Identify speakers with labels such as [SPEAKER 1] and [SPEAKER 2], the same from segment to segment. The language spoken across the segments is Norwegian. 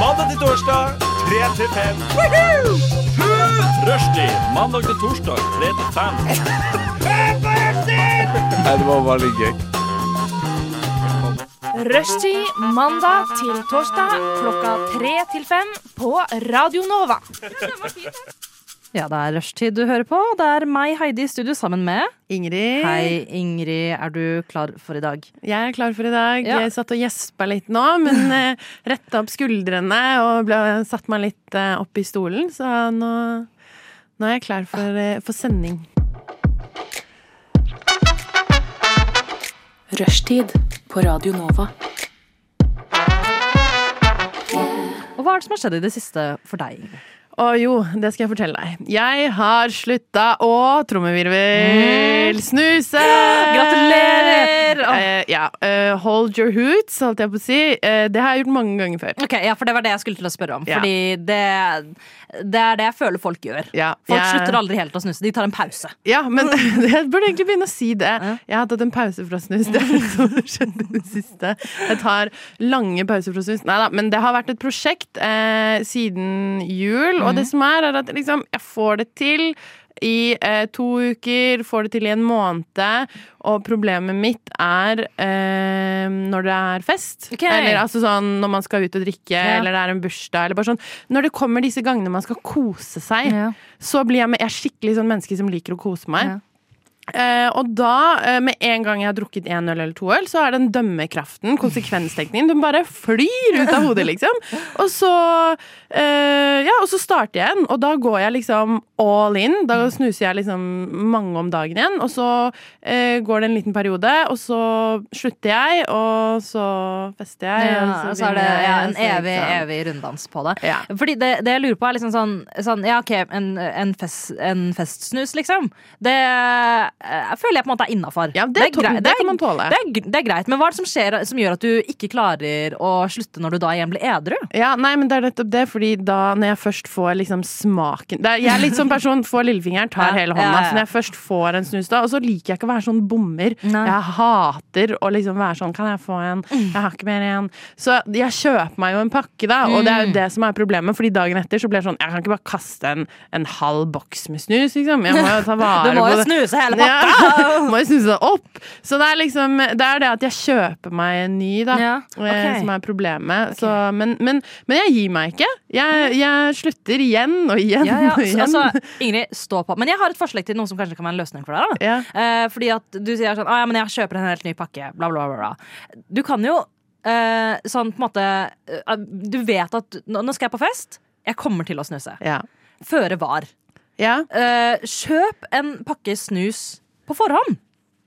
[SPEAKER 1] Mandag til torsdag, 3 til 5.
[SPEAKER 2] Rushtid mandag til torsdag 3 til 5.
[SPEAKER 3] Nei, det var veldig gøy.
[SPEAKER 4] Rushtid mandag til torsdag klokka tre til fem på Radio Nova.
[SPEAKER 5] Ja, det er rushtid du hører på. Det er meg, Heidi, i studio sammen med
[SPEAKER 6] Ingrid.
[SPEAKER 5] Hei, Ingrid. Er du klar for i dag?
[SPEAKER 6] Jeg er klar for i dag.
[SPEAKER 5] Ja.
[SPEAKER 6] Jeg satt og gjespa litt nå, men eh, retta opp skuldrene og ble, satt meg litt eh, opp i stolen, så nå, nå er jeg klar for, eh, for sending.
[SPEAKER 7] Rushtid på Radio Nova.
[SPEAKER 5] Og hva er det som har skjedd i det siste for deg? Ingrid?
[SPEAKER 6] Å jo, det skal jeg fortelle deg. Jeg har slutta å trommevirvel snuse!
[SPEAKER 5] Gratulerer! Oh.
[SPEAKER 6] Eh, ja, eh, hold your hoots, holdt jeg på å si. Eh, det har jeg gjort mange ganger før.
[SPEAKER 5] Ok, ja, for Det var det jeg skulle til å spørre om.
[SPEAKER 6] Ja.
[SPEAKER 5] Fordi det, det er det jeg føler folk gjør.
[SPEAKER 6] Ja,
[SPEAKER 5] Folk
[SPEAKER 6] jeg-
[SPEAKER 5] slutter aldri helt å snuse. De tar en pause.
[SPEAKER 6] Ja, men jeg burde egentlig begynne å si det. Jeg har tatt en pause fra snus. Det er har skjedd i det siste. Jeg tar lange pauser fra snus. Neida, men det har vært et prosjekt eh, siden jul. Og det som er, er at liksom, jeg får det til i eh, to uker, får det til i en måned. Og problemet mitt er eh, når det er fest.
[SPEAKER 5] Okay.
[SPEAKER 6] Eller altså sånn når man skal ut og drikke,
[SPEAKER 5] Ja.
[SPEAKER 6] eller det er en bursdag. Eller bare sånn. Når det kommer disse gangene man skal kose seg,
[SPEAKER 5] Ja.
[SPEAKER 6] så blir jeg, med, jeg er skikkelig sånn menneske som liker å kose meg.
[SPEAKER 5] Ja.
[SPEAKER 6] Eh, og da, eh, med en gang jeg har drukket én øl eller to øl, så er den dømmekraften, konsekvenstenkningen, den bare flyr ut av hodet, liksom. Og så eh, Ja, og så starter jeg igjen, og da går jeg liksom all in. Da snuser jeg liksom mange om dagen igjen, og så eh, går det en liten periode, og så slutter jeg, og så fester jeg.
[SPEAKER 5] Ja,
[SPEAKER 6] og
[SPEAKER 5] og så er det ja, en evig, evig runddans på det.
[SPEAKER 6] Ja.
[SPEAKER 5] Fordi det, det jeg lurer på, er liksom sånn, sånn Ja, OK, en, en, fest, en festsnus, liksom. Det eh, føler jeg på en måte er innafor.
[SPEAKER 6] Ja, det det.
[SPEAKER 5] Det det er greit, men hva er det som skjer som gjør at du ikke klarer å slutte når du da igjen blir edru?
[SPEAKER 6] Ja, nei, men det er nettopp det, fordi da når jeg først får liksom smaken det er, Jeg er litt sånn person, får lillefingeren, tar
[SPEAKER 5] Ja,
[SPEAKER 6] hele hånda.
[SPEAKER 5] ja.
[SPEAKER 6] Så når jeg først får en snus da, og så liker jeg ikke å være sånn bommer.
[SPEAKER 5] Nei.
[SPEAKER 6] Jeg hater å liksom være sånn Kan jeg få en? Jeg har ikke mer igjen. Så jeg kjøper meg jo en pakke, da, og det er
[SPEAKER 5] Mm.
[SPEAKER 6] jo det som er problemet, fordi dagen etter så blir jeg sånn Jeg kan ikke bare kaste en, en halv boks med snus, liksom. Jeg må jo ta vare
[SPEAKER 5] Du må jo snuse hele
[SPEAKER 6] Ja, må jo snuse det opp. Så det er liksom Det er det at jeg kjøper meg en ny, da,
[SPEAKER 5] Ja, okay.
[SPEAKER 6] som er problemet. Så, men, men, men jeg gir meg ikke. Jeg, jeg slutter igjen og igjen
[SPEAKER 5] Ja,
[SPEAKER 6] og igjen.
[SPEAKER 5] altså, Ingrid, stå på. Men jeg har et forslag til noe som kanskje kan være en løsning for deg. Da. Eh, fordi at du sier sånn Å ja, men jeg kjøper en helt ny pakke. Bla, bla, bla. bla. Du kan jo eh, sånn på en måte eh, Du vet at nå skal jeg på fest. Jeg kommer til å snuse.
[SPEAKER 6] Ja.
[SPEAKER 5] Føre var.
[SPEAKER 6] Ja,
[SPEAKER 5] Eh, kjøp en pakke snus på forhånd.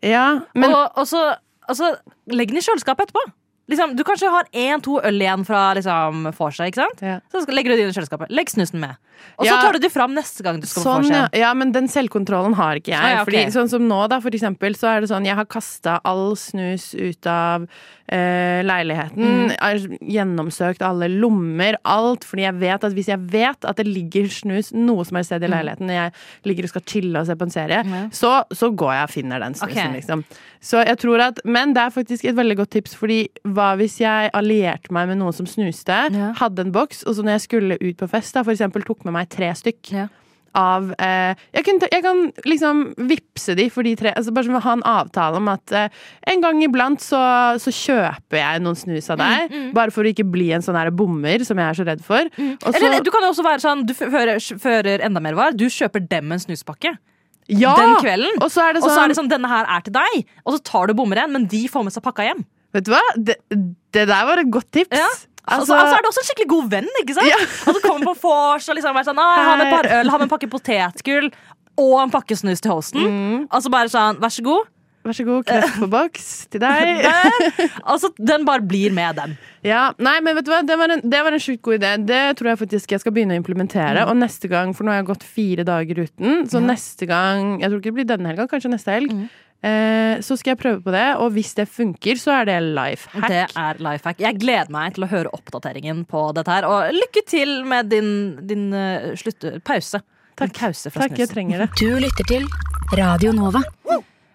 [SPEAKER 6] ja, men
[SPEAKER 5] og, og, så, altså, legg den i kjøleskapet etterpå. Liksom, du kanskje har én-to øl igjen fra liksom, vorset. ikke sant?
[SPEAKER 6] Ja.
[SPEAKER 5] Så legger du det inn i kjøleskapet. Legg snusen med. Og så tar du det fram neste gang du skal på
[SPEAKER 6] Sånn, ja.
[SPEAKER 5] vorset.
[SPEAKER 6] ja, men den selvkontrollen har ikke jeg.
[SPEAKER 5] Ah, ja, okay.
[SPEAKER 6] Fordi, sånn som nå, da, for eksempel, så er det sånn Jeg har kasta all snus ut av eh, leiligheten.
[SPEAKER 5] Mm.
[SPEAKER 6] Gjennomsøkt alle lommer, alt. Fordi jeg vet at hvis jeg vet at det ligger snus noe som helst sted i leiligheten når jeg ligger og skal chille og se på en serie,
[SPEAKER 5] Mm.
[SPEAKER 6] Så, så går jeg og finner den snusen,
[SPEAKER 5] okay.
[SPEAKER 6] liksom. Så jeg tror at Men det er faktisk et veldig godt tips, fordi hva hvis jeg allierte meg med noen som snuste,
[SPEAKER 5] Ja.
[SPEAKER 6] hadde en boks, og så når jeg skulle ut på fest, da, for eksempel tok med meg tre stykk
[SPEAKER 5] Ja.
[SPEAKER 6] av eh, jeg, kan, jeg kan liksom vippse de for de tre. Altså bare sånn ha en avtale om at eh, en gang iblant så, så kjøper jeg noen snus av deg. Bare for å ikke bli en sånn her bommer som jeg er så redd for. Og så,
[SPEAKER 5] Eller du kan jo også være sånn Du fører, fører enda mer var. Du kjøper dem en snuspakke.
[SPEAKER 6] ja!
[SPEAKER 5] den kvelden.
[SPEAKER 6] Og så det
[SPEAKER 5] Og
[SPEAKER 6] sånn,
[SPEAKER 5] så er det sånn, denne her er til deg, og så tar du bommeren, men de får med seg pakka hjem.
[SPEAKER 6] Vet du hva? Det, det der var et godt tips.
[SPEAKER 5] Ja. Altså, altså er du også en skikkelig god venn, ikke sant?
[SPEAKER 6] Ja.
[SPEAKER 5] Og så kommer på vors og liksom er sånn, ah, ha med et par øl, ha med en pakke potetgull og en pakke snus til hosten.
[SPEAKER 6] Mm.
[SPEAKER 5] Altså bare sånn, vær så god.
[SPEAKER 6] Vær så god, kreft på boks til deg.
[SPEAKER 5] Der. Altså, den bare blir med den.
[SPEAKER 6] Ja, nei, men vet du hva? Det var en, det var en sjukt god idé. Det tror jeg faktisk jeg skal begynne å implementere. Og neste gang, for nå har jeg gått fire dager uten, så neste gang Jeg tror ikke det blir denne helga, kanskje neste helg. Eh, så skal jeg prøve på det, og hvis det funker, så er det life hack.
[SPEAKER 5] Det er life hack. Jeg gleder meg til å høre oppdateringen på dette her. Og lykke til med din, din uh, slutt, pause. Din pause fra
[SPEAKER 6] Takk, jeg trenger det.
[SPEAKER 7] Du lytter til Radio Nova.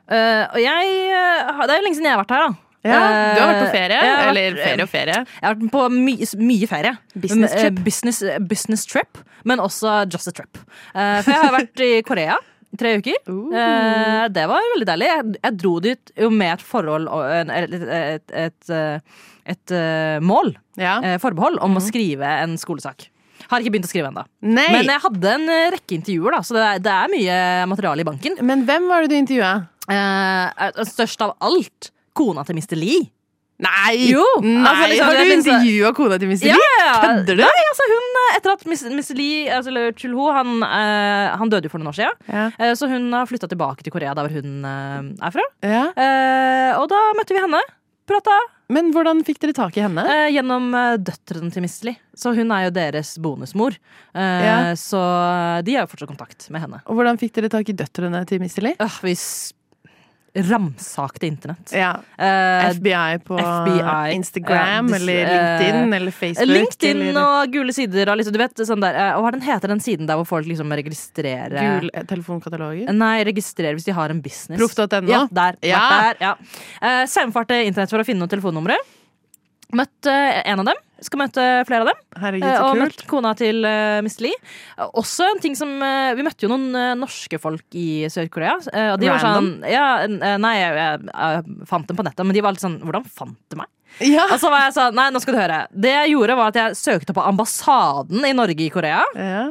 [SPEAKER 5] Uh, og jeg eh, Det er jo lenge siden jeg har vært her, da.
[SPEAKER 6] Ja, du har vært på
[SPEAKER 5] Eh,
[SPEAKER 6] ferie?
[SPEAKER 5] vært-
[SPEAKER 6] Eller ferie og ferie?
[SPEAKER 5] Jeg har vært på my mye ferie.
[SPEAKER 6] Business
[SPEAKER 5] Eh,
[SPEAKER 6] trip.
[SPEAKER 5] Business, business trip, men også just a trip. Eh, for jeg har vært i Korea tre uker.
[SPEAKER 6] Uh.
[SPEAKER 5] Eh, det var veldig deilig. Jeg, jeg dro dit jo med et forhold og et, et, et, eh, et, eh, mål,
[SPEAKER 6] Ja.
[SPEAKER 5] eh, forbehold, om å skrive en skolesak. Har ikke begynt å skrive ennå. Men jeg hadde en eh, rekke intervjuer, da, så det er, det er mye materiale i banken.
[SPEAKER 6] Men hvem var det du intervjua?
[SPEAKER 5] Eh, størst av alt kona til Mr. Lee.
[SPEAKER 6] Nei!
[SPEAKER 5] Jo, altså, liksom,
[SPEAKER 6] Har du intervjua kona til Mr. Lee?
[SPEAKER 5] ja.
[SPEAKER 6] Kødder du?
[SPEAKER 5] Nei, altså hun, eh, etter at Miss, Miss Lee, altså, eller Chulho, han, uh, han døde jo for noen år siden.
[SPEAKER 6] Ja.
[SPEAKER 5] Uh, så hun har flytta tilbake til Korea, der hvor hun uh, er fra.
[SPEAKER 6] Ja.
[SPEAKER 5] Og da møtte vi henne. Prata
[SPEAKER 6] Men hvordan fikk dere tak i henne?
[SPEAKER 5] gjennom døtrene til Miss Lee. Så hun er jo deres bonusmor. Så de har jo fortsatt kontakt med henne.
[SPEAKER 6] Og hvordan fikk dere tak i døtrene til Mr. Lee?
[SPEAKER 5] Vi ramsakte internett.
[SPEAKER 6] Ja.
[SPEAKER 5] Uh,
[SPEAKER 6] FBI på
[SPEAKER 5] FBI,
[SPEAKER 6] Instagram
[SPEAKER 5] uh,
[SPEAKER 6] eller
[SPEAKER 5] LinkedIn
[SPEAKER 6] LinkedIn eller Facebook?
[SPEAKER 5] LinkedIn
[SPEAKER 6] eller
[SPEAKER 5] og gule sider og liksom, du vet, sånn der, eh, Hva den heter den siden der hvor folk liksom registrerer
[SPEAKER 6] Gul telefonkataloger?
[SPEAKER 5] Nei, registrerer hvis de har en business.
[SPEAKER 6] Proff.no?
[SPEAKER 5] Ja, der.
[SPEAKER 6] Ja.
[SPEAKER 5] Der, ja. Uh, Saumfarte internett for å finne noen telefonnumre. Møtt eh, en av dem. Skal møte flere av dem.
[SPEAKER 6] Herregud,
[SPEAKER 5] Eh,
[SPEAKER 6] så
[SPEAKER 5] og
[SPEAKER 6] møtte
[SPEAKER 5] møtt kona til uh, Miss Lee. Eh, også en ting som uh, Vi møtte jo noen uh, norske folk i Sør-Korea. Uh, og de var sånn ja, eh, Nei, jeg, jeg, jeg fant dem på nettet, men de var litt sånn Hvordan fant du meg?
[SPEAKER 6] Ja.
[SPEAKER 5] Og så var jeg sånn, nei, nå skal du høre Det jeg gjorde var at jeg søkte på ambassaden i Norge i Korea
[SPEAKER 6] ja.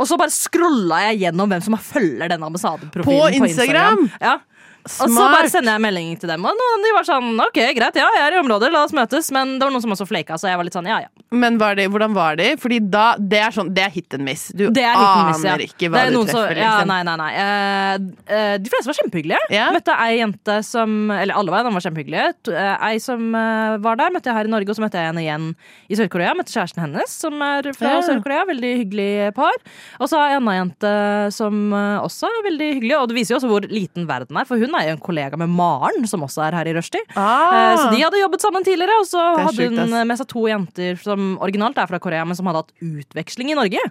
[SPEAKER 5] Og så bare scrolla jeg gjennom hvem som følger den ambassadeprofilen
[SPEAKER 6] På Instagram?
[SPEAKER 5] Ja. Og så bare sender jeg melding til dem Og noen de var sånn, ok, greit, ja, jeg er i området, la oss møtes Men det var noen som også flaka, så jeg var litt sånn, ja, ja
[SPEAKER 6] Men var de, hvordan var de? Fordi da, det er sånn, det er hit and miss. Du
[SPEAKER 5] Det er miss, ja.
[SPEAKER 6] aner ikke hva du
[SPEAKER 5] treffer. som-. Ja,
[SPEAKER 6] liksom.
[SPEAKER 5] nei, nei, nei. Eh, eh, de fleste var kjempehyggelige.
[SPEAKER 6] Yeah.
[SPEAKER 5] Møtte ei jente som Eller alle var, var kjempehyggelige. Eh, Ei som eh, var der, møtte jeg her i Norge, og så møtte jeg henne igjen i Sør-Korea. Møtte kjæresten hennes, som er fra
[SPEAKER 6] yeah.
[SPEAKER 5] Sør-Korea. Veldig hyggelig par. Og så ei anna jente som også er veldig hyggelig, og det viser jo også hvor liten verden er, for hun er jo en kollega med Maren, som også er her i rushtid.
[SPEAKER 6] Ah.
[SPEAKER 5] Eh, Så de hadde jobbet sammen tidligere, og så hadde
[SPEAKER 6] sjukt,
[SPEAKER 5] hun med seg to jenter som originalt er fra Korea, men som hadde hatt utveksling i Norge.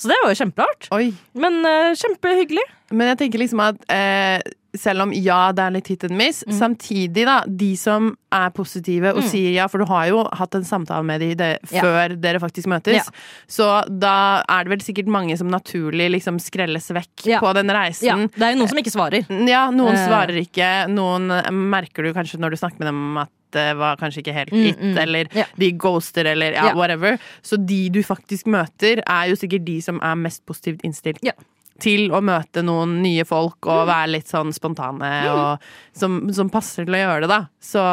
[SPEAKER 5] Så det var jo kjemperart. Men uh, kjempehyggelig.
[SPEAKER 6] Men jeg tenker liksom at eh, selv om ja, det er litt hit and miss,
[SPEAKER 5] Mm.
[SPEAKER 6] samtidig, da, de som er positive og sier ja, for du har jo hatt en samtale med de det,
[SPEAKER 5] Ja.
[SPEAKER 6] før dere faktisk møtes,
[SPEAKER 5] Ja.
[SPEAKER 6] så da er det vel sikkert mange som naturlig liksom skrelles vekk
[SPEAKER 5] Ja.
[SPEAKER 6] på den
[SPEAKER 5] Ja,
[SPEAKER 6] reisen.
[SPEAKER 5] det er jo noen som ikke svarer.
[SPEAKER 6] Ja, noen
[SPEAKER 5] Eh.
[SPEAKER 6] svarer ikke, noen eh, merker du kanskje når du snakker med dem at det var kanskje ikke helt
[SPEAKER 5] Mm, mm.
[SPEAKER 6] eller
[SPEAKER 5] yeah.
[SPEAKER 6] de ghoster, eller ja,
[SPEAKER 5] yeah.
[SPEAKER 6] whatever. Så de du faktisk møter, er jo sikkert de som er mest positivt innstilt
[SPEAKER 5] Ja.
[SPEAKER 6] Til å møte noen nye folk og være litt sånn spontane, og som, som passer til å gjøre det, da. Så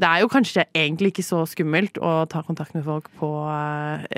[SPEAKER 6] det er jo kanskje egentlig ikke så skummelt å ta kontakt med folk på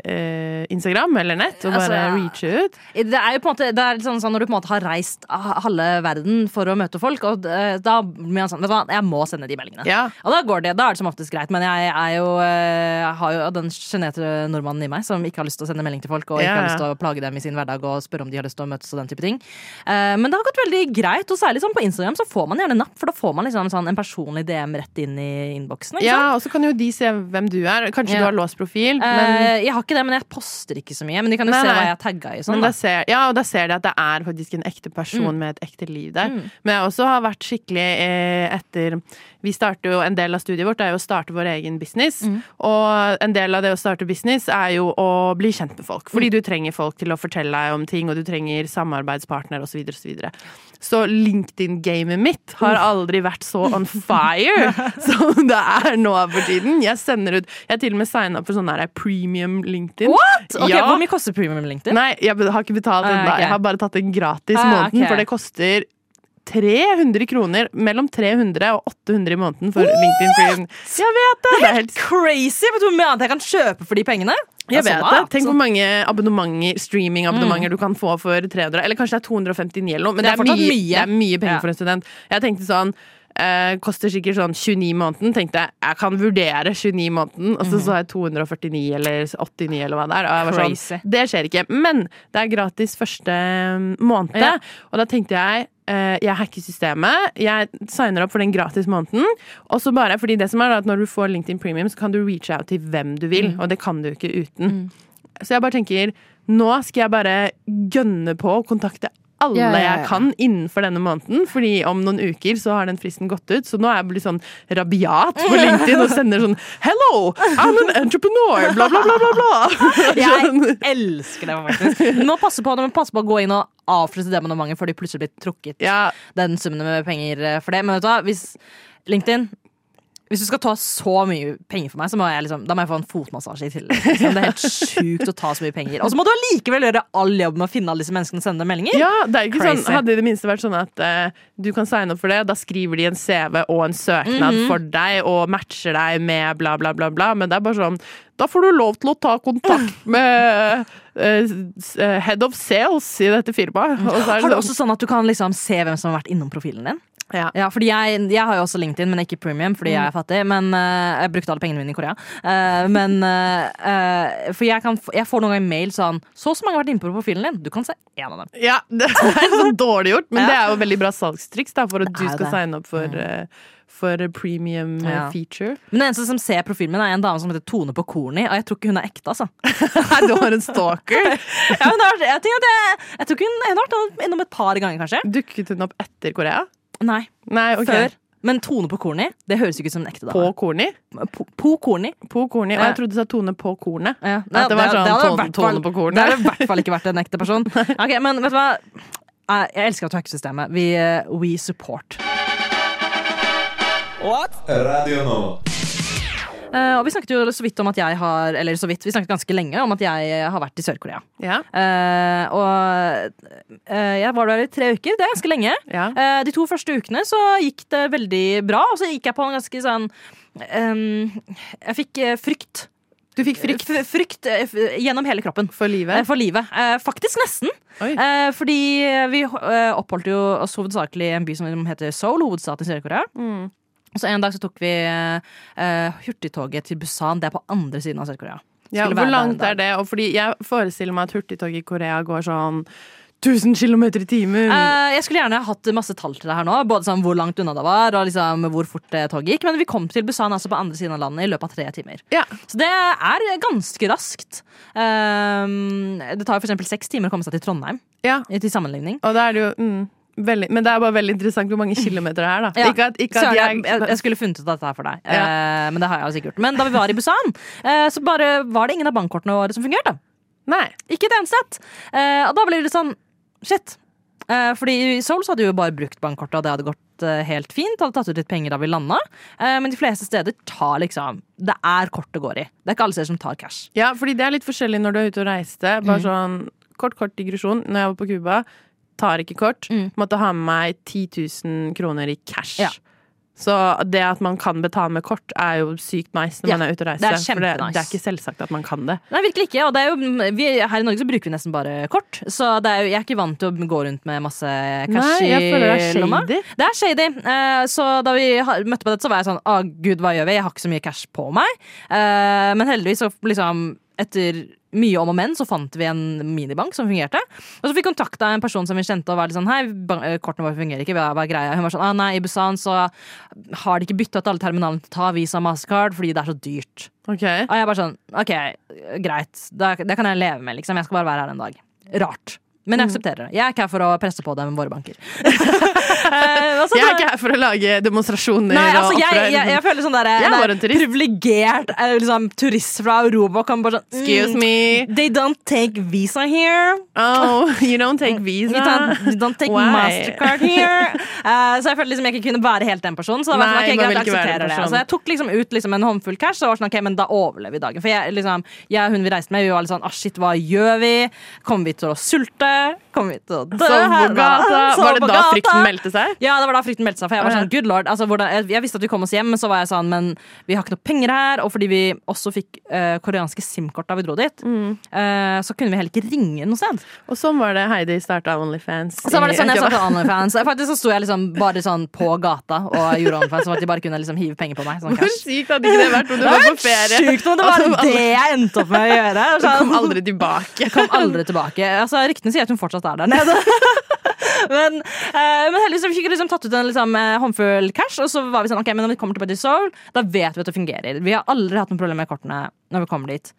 [SPEAKER 6] eh, Instagram eller nett, og
[SPEAKER 5] Altså,
[SPEAKER 6] bare
[SPEAKER 5] altså,
[SPEAKER 6] reache ut.
[SPEAKER 5] Det er jo på en måte det er sånn, sånn Når du på en måte har reist halve verden for å møte folk, og eh, da blir man sånn Vet du hva, jeg må sende de meldingene.
[SPEAKER 6] Ja.
[SPEAKER 5] Og da går det, da er det som oftest greit. Men jeg er jo, eh, jeg har jo den sjenerte nordmannen i meg som ikke har lyst til å sende melding til folk, og ikke
[SPEAKER 6] Ja,
[SPEAKER 5] har lyst til å plage dem i sin hverdag og spørre om de har lyst til å møtes og den type ting. Eh, Men det har gått veldig greit, og særlig sånn på Instagram så får man gjerne napp, for da får man liksom sånn en personlig DM rett inn i innboksen.
[SPEAKER 6] Ja, og så kan jo de se hvem du er. Kanskje
[SPEAKER 5] Ja.
[SPEAKER 6] du har låst profil, men
[SPEAKER 5] Eh, jeg har ikke det, men jeg poster ikke så mye. Men de kan jo
[SPEAKER 6] Nei,
[SPEAKER 5] se
[SPEAKER 6] nei.
[SPEAKER 5] hva jeg har tagga i. Sånn, da.
[SPEAKER 6] da ser, ja, og da ser de at det er faktisk en ekte person med et ekte liv der.
[SPEAKER 5] Mm.
[SPEAKER 6] Men jeg også har vært skikkelig eh, etter Vi starter jo En del av studiet vårt er jo å starte vår egen business.
[SPEAKER 5] Mm.
[SPEAKER 6] Og en del av det å starte business er jo å bli kjent med folk.
[SPEAKER 5] Mm.
[SPEAKER 6] Fordi du trenger folk til å fortelle deg om ting, og du trenger samarbeidspartner osv. Så, videre, og så, så LinkedIn-gamet mitt har aldri vært så on fire som det er nå for tiden. Jeg sender ut Jeg har til og med signa opp for sånn her premium LinkedIn.
[SPEAKER 5] What? Ok,
[SPEAKER 6] Ja.
[SPEAKER 5] Hvor mye koster premium LinkedIn?
[SPEAKER 6] Nei, jeg har ikke betalt
[SPEAKER 5] Ah,
[SPEAKER 6] ennå.
[SPEAKER 5] Okay.
[SPEAKER 6] Jeg har bare tatt en gratis
[SPEAKER 5] Ah,
[SPEAKER 6] måneden,
[SPEAKER 5] okay.
[SPEAKER 6] for det koster 300 kroner. Mellom 300 og 800 i måneden for LinkedIn Premium. Jeg vet det! Det er helt
[SPEAKER 5] Crazy! Vet du hvor mye annet jeg kan kjøpe for de pengene?
[SPEAKER 6] jeg
[SPEAKER 5] Altså,
[SPEAKER 6] vet det. Tenk hvor mange abonnementer, streamingabonnementer du kan få for 300, eller kanskje det er 259 eller noe, men
[SPEAKER 5] Det
[SPEAKER 6] det
[SPEAKER 5] er
[SPEAKER 6] er, mye,
[SPEAKER 5] mye.
[SPEAKER 6] det er mye penger
[SPEAKER 5] Ja.
[SPEAKER 6] for en student. Jeg tenkte sånn eh, koster sikkert sånn 29 måneden. Tenkte jeg jeg kan vurdere 29 måneden, og så så jeg 249 eller 89 eller hva det er. Og jeg var
[SPEAKER 5] sånn, Crazy.
[SPEAKER 6] det skjer ikke. Men det er gratis første mm, måned,
[SPEAKER 5] Ja.
[SPEAKER 6] og da tenkte jeg eh, jeg hacker systemet, jeg signer opp for den gratis måneden. Og så bare, fordi det som er da, at Når du får LinkedIn Premium, så kan du reach out til hvem du vil. Og det kan du ikke uten. Så jeg bare tenker nå skal jeg bare gønne på å kontakte alle
[SPEAKER 5] Ja, ja, ja.
[SPEAKER 6] jeg kan innenfor denne måneden. Fordi om noen uker så har den fristen gått ut. Så nå er jeg blitt sånn rabiat på LinkedIn og sender sånn Hello, I'm an entrepreneur! Bla, bla, bla, bla, bla.
[SPEAKER 5] Jeg elsker det, faktisk. Du må passe på, nå passer på å gå inn og avslutte det abonnementet før de plutselig blir trukket den summen med penger eh, for det. Men vet du hva, hvis LinkedIn hvis du skal ta så mye penger for meg, så må jeg, liksom, da må jeg få en fotmassasje i tillegg. Liksom. Det er helt sjukt å ta så mye penger. Og så må du allikevel gjøre all jobb med å finne alle disse menneskene og sende dem meldinger.
[SPEAKER 6] ja, det er ikke sånn Hadde det i det minste vært sånn at uh, du kan signe opp for det, da skriver de en CV og en søknad
[SPEAKER 5] Mhm.
[SPEAKER 6] for deg og matcher deg med bla, bla, bla, bla. Men det er bare sånn Da får du lov til å ta kontakt med uh, eh, head of sales i dette firmaet.
[SPEAKER 5] Har du
[SPEAKER 6] det
[SPEAKER 5] også
[SPEAKER 6] sånn
[SPEAKER 5] sånn at du kan liksom se hvem som har vært innom profilen din?
[SPEAKER 6] Ja.
[SPEAKER 5] Ja, fordi jeg, jeg har jo også LinkedIn, men ikke premium fordi jeg er fattig. Men uh, Jeg brukte alle pengene mine i Korea. Uh, men eh, For jeg, kan, jeg får noen ganger mail sånn Så og så mange har vært inne på profilen din. Du kan se én av dem.
[SPEAKER 6] Ja, det er så dårlig gjort, men
[SPEAKER 5] Ja.
[SPEAKER 6] det er jo veldig bra salgstriks da, for at du skal
[SPEAKER 5] det.
[SPEAKER 6] signe opp for, eh, for premium
[SPEAKER 5] Ja.
[SPEAKER 6] feature.
[SPEAKER 5] Men den eneste som ser profilen min, er en dame som heter Tone på Korni. Og jeg tror ikke hun er ekte, altså.
[SPEAKER 6] Du har en stalker.
[SPEAKER 5] Ja, er, jeg, at jeg, jeg tror ikke hun, hun har vært innom et par ganger, kanskje.
[SPEAKER 6] Dukket hun opp etter Korea?
[SPEAKER 5] Nei,
[SPEAKER 6] Nei, okay.
[SPEAKER 5] før. Men Tone på Korni, det høres jo ikke ut som en ekte
[SPEAKER 6] På
[SPEAKER 5] dame.
[SPEAKER 6] Korni?
[SPEAKER 5] Po, po Korni.
[SPEAKER 6] På Korni. Og jeg trodde du sa Tone på kornet.
[SPEAKER 5] Ja.
[SPEAKER 6] At det var sånn
[SPEAKER 5] hadde i
[SPEAKER 6] tone- tone på kornet.
[SPEAKER 5] Det hadde i hvert fall ikke vært en ekte person. Ok, Men vet du hva? Jeg elsker tracksystemet. We, Vi, eh, we support.
[SPEAKER 1] Radio Nova.
[SPEAKER 5] Eh, og vi snakket jo så vidt om at jeg har Eller så vidt, vi snakket ganske lenge om at jeg har vært i Sør-Korea.
[SPEAKER 6] Ja.
[SPEAKER 5] Uh, og uh, jeg var der i tre uker. Det er ganske lenge.
[SPEAKER 6] ja.
[SPEAKER 5] De to første ukene så gikk det veldig bra, og så gikk jeg på en ganske sånn ehm, Jeg fikk frykt.
[SPEAKER 6] Du fikk frykt
[SPEAKER 5] frykt gjennom hele kroppen.
[SPEAKER 6] for livet?
[SPEAKER 5] For livet. Eh, faktisk nesten.
[SPEAKER 6] Oi.
[SPEAKER 5] Eh, fordi vi oppholdt jo oss hovedsakelig i en by som heter Seoul, hovedstaden i Sør-Korea.
[SPEAKER 6] Mm.
[SPEAKER 5] Og så en dag så tok vi uh, hurtigtoget til Busan. Det er på andre siden av Sør-Korea.
[SPEAKER 6] Ja, hvor langt er det? Og fordi jeg forestiller meg at hurtigtog i Korea går sånn 1000 km i timen.
[SPEAKER 5] Uh, jeg skulle gjerne hatt masse tall til det her nå. Både sånn hvor langt unna det var, og liksom hvor fort toget gikk. Men vi kom til Busan altså på andre siden av landet i løpet av tre timer.
[SPEAKER 6] Ja.
[SPEAKER 5] Så det er ganske raskt. Uh, det tar eksempel seks timer å komme seg til Trondheim.
[SPEAKER 6] ja.
[SPEAKER 5] Til sammenligning.
[SPEAKER 6] Og da er det jo mm, veldig, Men det er bare veldig interessant hvor mange kilometer det er, da.
[SPEAKER 5] Ja.
[SPEAKER 6] Ikke at, ikke at jeg,
[SPEAKER 5] jeg, jeg, skulle funnet ut dette her for deg, Eh, men det har jeg jo sikkert. Men da vi var i Busan, eh, så bare var det ingen av bankkortene våre som fungerte.
[SPEAKER 6] Nei.
[SPEAKER 5] Ikke et eneste et. Eh, og da ble det sånn Shit. Eh, fordi i Seoul så hadde vi jo bare brukt bankkortet, og det hadde gått eh, helt fint. Hadde tatt ut litt penger da vi landa. Men de fleste steder tar liksom Det er kort det går i. Det er ikke alle steder som tar cash.
[SPEAKER 6] Ja, fordi det er litt forskjellig når du er ute og reiste. Bare
[SPEAKER 5] Mm.
[SPEAKER 6] sånn kort, kort digresjon. Når jeg var på Cuba, tar ikke kort.
[SPEAKER 5] Mm.
[SPEAKER 6] Måtte ha med meg 10 000 kroner i cash.
[SPEAKER 5] Ja.
[SPEAKER 6] Så det at man kan betale med kort, er jo sykt nice når
[SPEAKER 5] Ja,
[SPEAKER 6] man er ute og reiser.
[SPEAKER 5] det er
[SPEAKER 6] for det,
[SPEAKER 5] nice.
[SPEAKER 6] det er ikke selvsagt at man kan det.
[SPEAKER 5] Nei, virkelig ikke. Og det jo, vi, her i Norge så bruker vi nesten bare kort. Så det jo, jeg er ikke vant til å gå rundt med masse cash
[SPEAKER 6] Nei,
[SPEAKER 5] i lomma. Det er shady. Uh, så da vi møtte på dette, så var jeg sånn Å, gud, hva gjør vi? Jeg har ikke så mye cash på meg. Uh, men heldigvis, så liksom etter mye om og men, så fant vi en minibank som fungerte. Og så fikk vi kontakta en person som vi kjente og var litt sånn Hei, eh, kortene våre fungerer ikke. Hva er greia? Hun var sånn ah, Nei, i Busan så har de ikke bytta ut alle terminalene til å ta Visa og Mastercard fordi det er så dyrt.
[SPEAKER 6] Ok.
[SPEAKER 5] Og jeg bare sånn, ok, greit, det, det kan jeg leve med, liksom. Jeg skal bare være her en dag. Rart. Men jeg aksepterer det. Jeg er ikke her for å presse på det med våre banker. Eh, og
[SPEAKER 6] Jeg er ikke her for å lage demonstrasjoner
[SPEAKER 5] Nei, altså
[SPEAKER 6] og
[SPEAKER 5] jeg,
[SPEAKER 6] opprør.
[SPEAKER 5] jeg, jeg føler sånn
[SPEAKER 6] Jeg er bare en turist.
[SPEAKER 5] privilegert eh, liksom, turist fra Europa kan bare sånn
[SPEAKER 6] Excuse
[SPEAKER 5] mm,
[SPEAKER 6] me.
[SPEAKER 5] They don't take visa here.
[SPEAKER 6] Oh, you don't take
[SPEAKER 5] You
[SPEAKER 6] visa.
[SPEAKER 5] don't, you don't take
[SPEAKER 6] Why?
[SPEAKER 5] mastercard here. Uh, så jeg følte liksom jeg ikke kunne være helt den personen. Så da var
[SPEAKER 6] Nei,
[SPEAKER 5] jeg sånn, ok,
[SPEAKER 6] man
[SPEAKER 5] greit,
[SPEAKER 6] vil ikke være
[SPEAKER 5] aksepterer det.
[SPEAKER 6] personen.
[SPEAKER 5] Så jeg tok liksom ut liksom en håndfull cash, og var sånn, ok, men da overlever vi dagen. For jeg, liksom, jeg og hun vi reiste med, vi var litt sånn ah, shit, hva gjør vi? Kommer vi til å sulte? Kommer vi til å dø?
[SPEAKER 6] På
[SPEAKER 5] her?
[SPEAKER 6] gata. Var det da frykten meldte seg?
[SPEAKER 5] Ja, det var da frykten meldte seg. For jeg var sånn, good lord altså, hvordan, jeg, jeg visste at vi kom oss hjem, men så var jeg sånn Men vi har ikke noe penger her. Og fordi vi også fikk uh, koreanske SIM-kort da vi dro dit,
[SPEAKER 6] Mm.
[SPEAKER 5] uh, så kunne vi heller ikke ringe noe sted.
[SPEAKER 6] Og sånn var det Heidi starta Onlyfans.
[SPEAKER 5] Og så var det sånn jeg starta OnlyFans. Faktisk så sto jeg liksom bare sånn på gata og gjorde OnlyFans, sånn at de bare kunne liksom hive penger på meg. Sånn
[SPEAKER 6] Hvor sykt hadde ikke det vært om du var på ferie?
[SPEAKER 5] Sykt om det var
[SPEAKER 6] Og
[SPEAKER 5] det jeg endte opp med å gjøre.
[SPEAKER 6] Du
[SPEAKER 5] Sånn.
[SPEAKER 6] kom aldri tilbake.
[SPEAKER 5] kom aldri tilbake. Altså, Ryktene sier at hun fortsatt er der nede. men, uh, men heldigvis så fikk vi liksom tatt ut en liksom, eh, håndfull cash, og så var vi sånn ok, men når vi kommer til Buddy Soul, da vet vi at det fungerer. Vi har aldri hatt noe problem med kortene når vi kommer dit.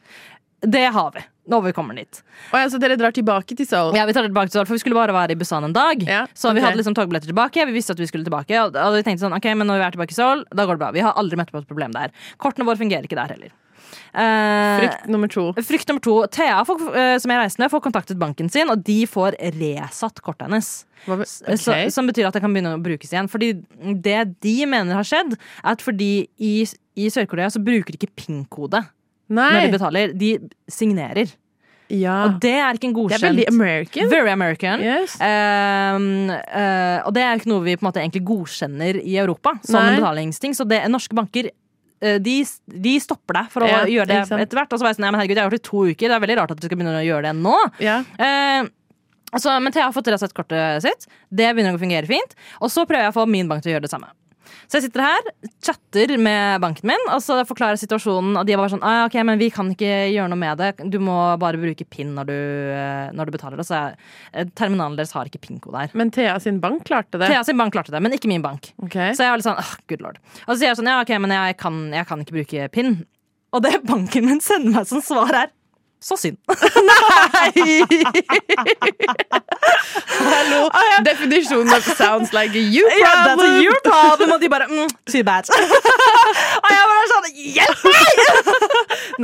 [SPEAKER 5] Det har vi. Når vi kommer dit.
[SPEAKER 6] Og ja, så dere drar tilbake til Seoul?
[SPEAKER 5] Ja, vi tar tilbake til Seoul, for vi skulle bare være i Busan en dag.
[SPEAKER 6] Ja,
[SPEAKER 5] Så vi hadde liksom togbilletter tilbake. Vi visste at vi skulle tilbake. Og og vi tenkte sånn, ok, men når vi er tilbake i Seoul, da går det bra. Vi har aldri møtt på et problem der. Kortene våre fungerer ikke der heller. Eh,
[SPEAKER 6] Frykt nummer to.
[SPEAKER 5] Frykt nummer to. Thea, får, eh, som jeg reiste med, får kontaktet banken sin, og de får resatt kortet hennes.
[SPEAKER 6] Hva,
[SPEAKER 5] Så, som betyr at det kan begynne å brukes igjen. Fordi det de mener har skjedd, er at fordi i, i Sør-Korea så bruker de ikke PIN-kode når de betaler. De signerer.
[SPEAKER 6] Ja.
[SPEAKER 5] Og det er ikke en
[SPEAKER 6] Det
[SPEAKER 5] godkjent
[SPEAKER 6] er veldig American.
[SPEAKER 5] Very American.
[SPEAKER 6] Yes.
[SPEAKER 5] Um, uh, og det er ikke noe vi på en måte egentlig godkjenner i Europa som
[SPEAKER 6] Nei.
[SPEAKER 5] en betalingsting. Så det, norske banker eh, de, de stopper deg for å
[SPEAKER 6] Ja,
[SPEAKER 5] gjøre det etter hvert. Og så var jeg sånn, ja, men herregud, jeg har gjort det i to uker. Det er veldig rart at du skal begynne å gjøre det nå.
[SPEAKER 6] Ja.
[SPEAKER 5] Eh, altså, men Thea har fått resett kortet sitt. Det begynner å fungere fint. Og så prøver jeg å få min bank til å gjøre det samme. Så jeg sitter her, chatter med banken min og så forklarer situasjonen. Og de var sånn ah, ok, men vi kan ikke gjøre noe med det. Du må bare bruke PIN når du, eh, når du betaler. Og så eh, terminalen deres har ikke PIN-kode her.
[SPEAKER 6] Men Thea sin bank klarte det.
[SPEAKER 5] Thea sin bank klarte det, men ikke min bank.
[SPEAKER 6] Okay.
[SPEAKER 5] Så jeg var litt sånn, ah, good lord. Og så sier jeg sånn, ja ok, men jeg kan, jeg kan ikke bruke PIN. Og det banken min sender meg som svar er så synd.
[SPEAKER 6] Hallo! Definisjonen av 'sounds like a you problem'.
[SPEAKER 5] Ja, that's a you problem. Og de bare mm, too bad. og jeg bare sånn hjelp meg!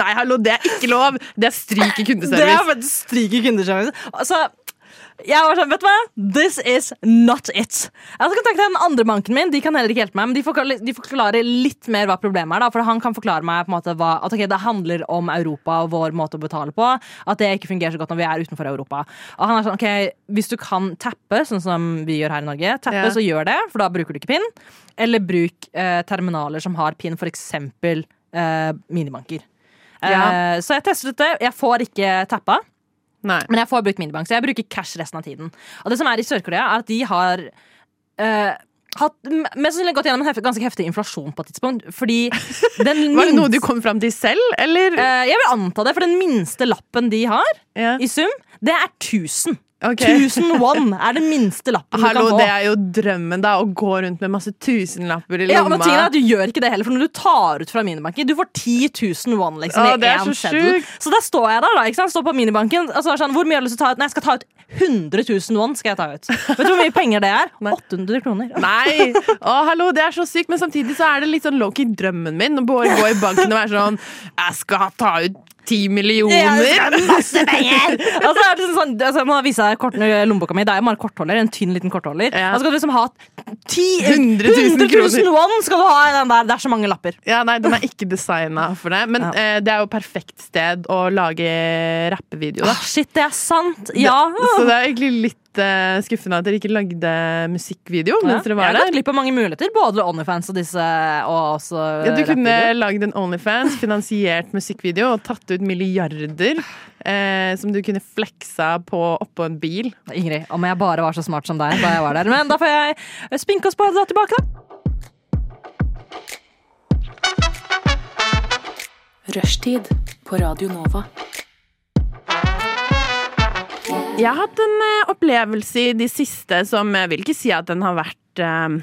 [SPEAKER 6] Nei, hallo, det er ikke lov! Det er stryk i kundeservice.
[SPEAKER 5] Det er stryk i kundeservice. Så jeg var sånn, vet du hva? This is not it. Jeg skal kontakte den andre banken min. De kan heller ikke hjelpe meg, men de forklarer, de forklarer litt mer hva problemet er. da For han kan forklare meg måte hva, at okay, det handler om Europa og vår måte å betale på. At det ikke fungerer så godt når vi er utenfor Europa. Og han er sånn, ok, Hvis du kan tappe, sånn som vi gjør her i Norge, tappe,
[SPEAKER 6] Ja.
[SPEAKER 5] så gjør det, for da bruker du ikke PIN. Eller bruk eh, terminaler som har PIN, eksempel eh, minibanker.
[SPEAKER 6] Ja.
[SPEAKER 5] Eh, så jeg testet det. Jeg får ikke tappa.
[SPEAKER 6] Nei.
[SPEAKER 5] Men jeg får brukt minibank, så jeg bruker cash resten av tiden. Og det som er i Sør-Korea, er at de har eh, hatt mest sannsynlig gått gjennom en hef ganske heftig inflasjon på et tidspunkt. Fordi den
[SPEAKER 6] Var det noe du kom fram til selv, eller?
[SPEAKER 5] Eh, Jeg vil anta det, for den minste lappen de har,
[SPEAKER 6] Ja.
[SPEAKER 5] i sum, det er 1000.
[SPEAKER 6] Ok.
[SPEAKER 5] 1000 won er den minste lappen
[SPEAKER 6] Hallo,
[SPEAKER 5] du kan få.
[SPEAKER 6] det er jo drømmen, da. Å gå rundt med masse tusenlapper i lomma.
[SPEAKER 5] Ja, men tingen er at Du gjør ikke det heller, for når du tar ut fra minibanken Du får 10 000 won liksom,
[SPEAKER 6] Åh,
[SPEAKER 5] i
[SPEAKER 6] det
[SPEAKER 5] én
[SPEAKER 6] så
[SPEAKER 5] seddel. Så der står jeg der, da. Ikke sant? Står på minibanken. Og så er sånn, hvor mye har du lyst til å ta ut? Nei, jeg skal ta ut 100 000 won. skal jeg ta ut Vet du hvor mye penger det er? 800 kroner.
[SPEAKER 6] Nei! Å, hallo, det er så sykt, men samtidig så er det litt sånn low-key drømmen min å gå i banken og være sånn Jeg skal ta ut ti millioner!
[SPEAKER 5] masse penger! altså, så er det sånn, altså, må vise deg kortene i lommeboka mi. Det er jo bare kortholder. En tynn liten kortholder.
[SPEAKER 6] Ja.
[SPEAKER 5] Og så skal du liksom ha 10,
[SPEAKER 6] 100 000
[SPEAKER 5] 100 000 won skal du ha i den der. Det er så mange lapper.
[SPEAKER 6] Ja, nei, Den er ikke designa for det, men
[SPEAKER 5] Ja.
[SPEAKER 6] eh, det er jo perfekt sted å lage rappevideo.
[SPEAKER 5] Ah, shit, det er sant! Ja.
[SPEAKER 6] Så det er egentlig litt eh, skuffende at dere ikke lagde musikkvideo
[SPEAKER 5] Ja,
[SPEAKER 6] mens dere
[SPEAKER 5] jeg
[SPEAKER 6] var
[SPEAKER 5] har gått
[SPEAKER 6] der.
[SPEAKER 5] glipp av mange muligheter, både OnlyFans og disse. Og også
[SPEAKER 6] Ja, du kunne lagd en Onlyfans, finansiert musikkvideo og tatt ut milliarder eh, som du kunne fleksa på oppå en bil.
[SPEAKER 5] Ingrid, om jeg bare var så smart som deg da jeg var der. Men da får jeg spinke oss på det tilbake, da.
[SPEAKER 7] Rushtid på Radio Nova.
[SPEAKER 6] Jeg har hatt en eh, opplevelse i de siste som jeg vil ikke si at den har vært eh,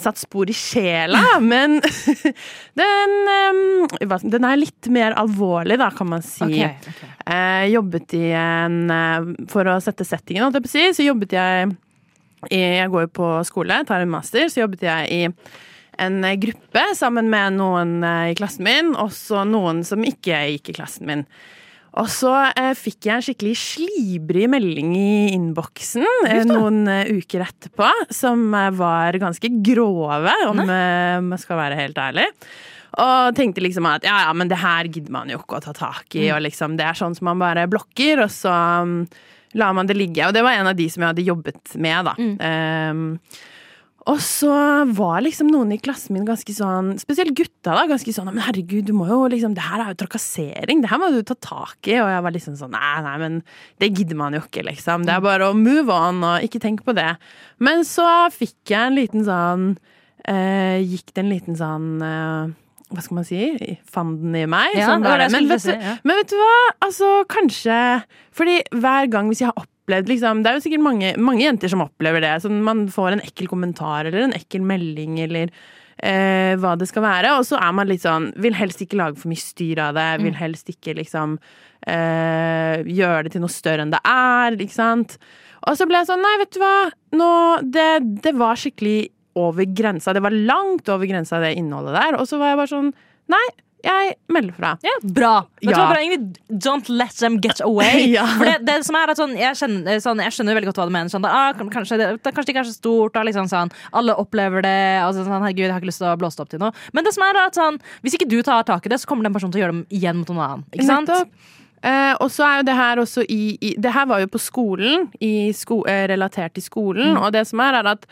[SPEAKER 6] satt spor i sjela, men den, um, den er litt mer alvorlig, da, kan man si.
[SPEAKER 5] Okay, okay.
[SPEAKER 6] Uh, jobbet i en uh, For å sette settingen, holdt jeg på å si, så jobbet jeg i Jeg går jo på skole, tar en master, så jobbet jeg i en eh, gruppe sammen med noen eh, i klassen min, også noen som ikke gikk i klassen min. Og så eh, fikk jeg en skikkelig slibrig melding i innboksen eh, noen eh, uker etterpå, som eh, var ganske grove, om eh, jeg skal være helt ærlig. Og tenkte liksom at ja, ja, men det her gidder man jo ikke å ta tak i. Og liksom, det er sånn som man bare blokker, og så um, lar man det ligge. Og det var en av de som jeg hadde jobbet med, da. Um, og så var liksom noen i klassen min ganske sånn, spesielt gutta, da, ganske sånn Men herregud, du må jo liksom Det her er jo trakassering. Det her må du ta tak i. Og jeg var liksom sånn Nei, nei, men det gidder man jo ikke, liksom. Det er bare å move on og ikke tenk på det. Men så fikk jeg en liten sånn eh, Gikk det en liten sånn eh, hva skal man si? Fanden i meg.
[SPEAKER 5] Ja, sånn
[SPEAKER 6] men, vet
[SPEAKER 5] si,
[SPEAKER 6] du,
[SPEAKER 5] ja.
[SPEAKER 6] men vet du hva? Altså, kanskje Fordi hver gang hvis jeg har opplevd liksom, Det er jo sikkert mange, mange jenter som opplever det. Sånn, man får en ekkel kommentar eller en ekkel melding eller eh, hva det skal være. Og så er man litt sånn Vil helst ikke lage for mye styr av det. Vil helst ikke liksom eh, gjøre det til noe større enn det er, ikke sant. Og så ble jeg sånn Nei, vet du hva. Nå, det, det var skikkelig over grensa. Det var langt over grensa, det innholdet der. Og så var jeg bare sånn Nei, jeg melder fra.
[SPEAKER 5] Ja, bra.
[SPEAKER 6] Ja.
[SPEAKER 5] hva, bra? Don't let them get away.
[SPEAKER 6] Ja.
[SPEAKER 5] For det, det som er at sånn, jeg, skjønner, sånn, jeg skjønner veldig godt hva du mener. Sånn, ah, kanskje, det, kanskje det ikke er så stort. Da, liksom, sånn, alle opplever det. Altså, sånn, herregud, jeg har ikke lyst til å blåse det opp til noe. Men det som er at sånn, hvis ikke du tar tak i det, så kommer den personen til å gjøre det igjen mot noen annen. Ikke sant?
[SPEAKER 6] Nettopp. Eh, og så er jo det her også i, i Det her var jo på skolen, i sko, eh, relatert til skolen.
[SPEAKER 5] Mm.
[SPEAKER 6] Og det som er, er at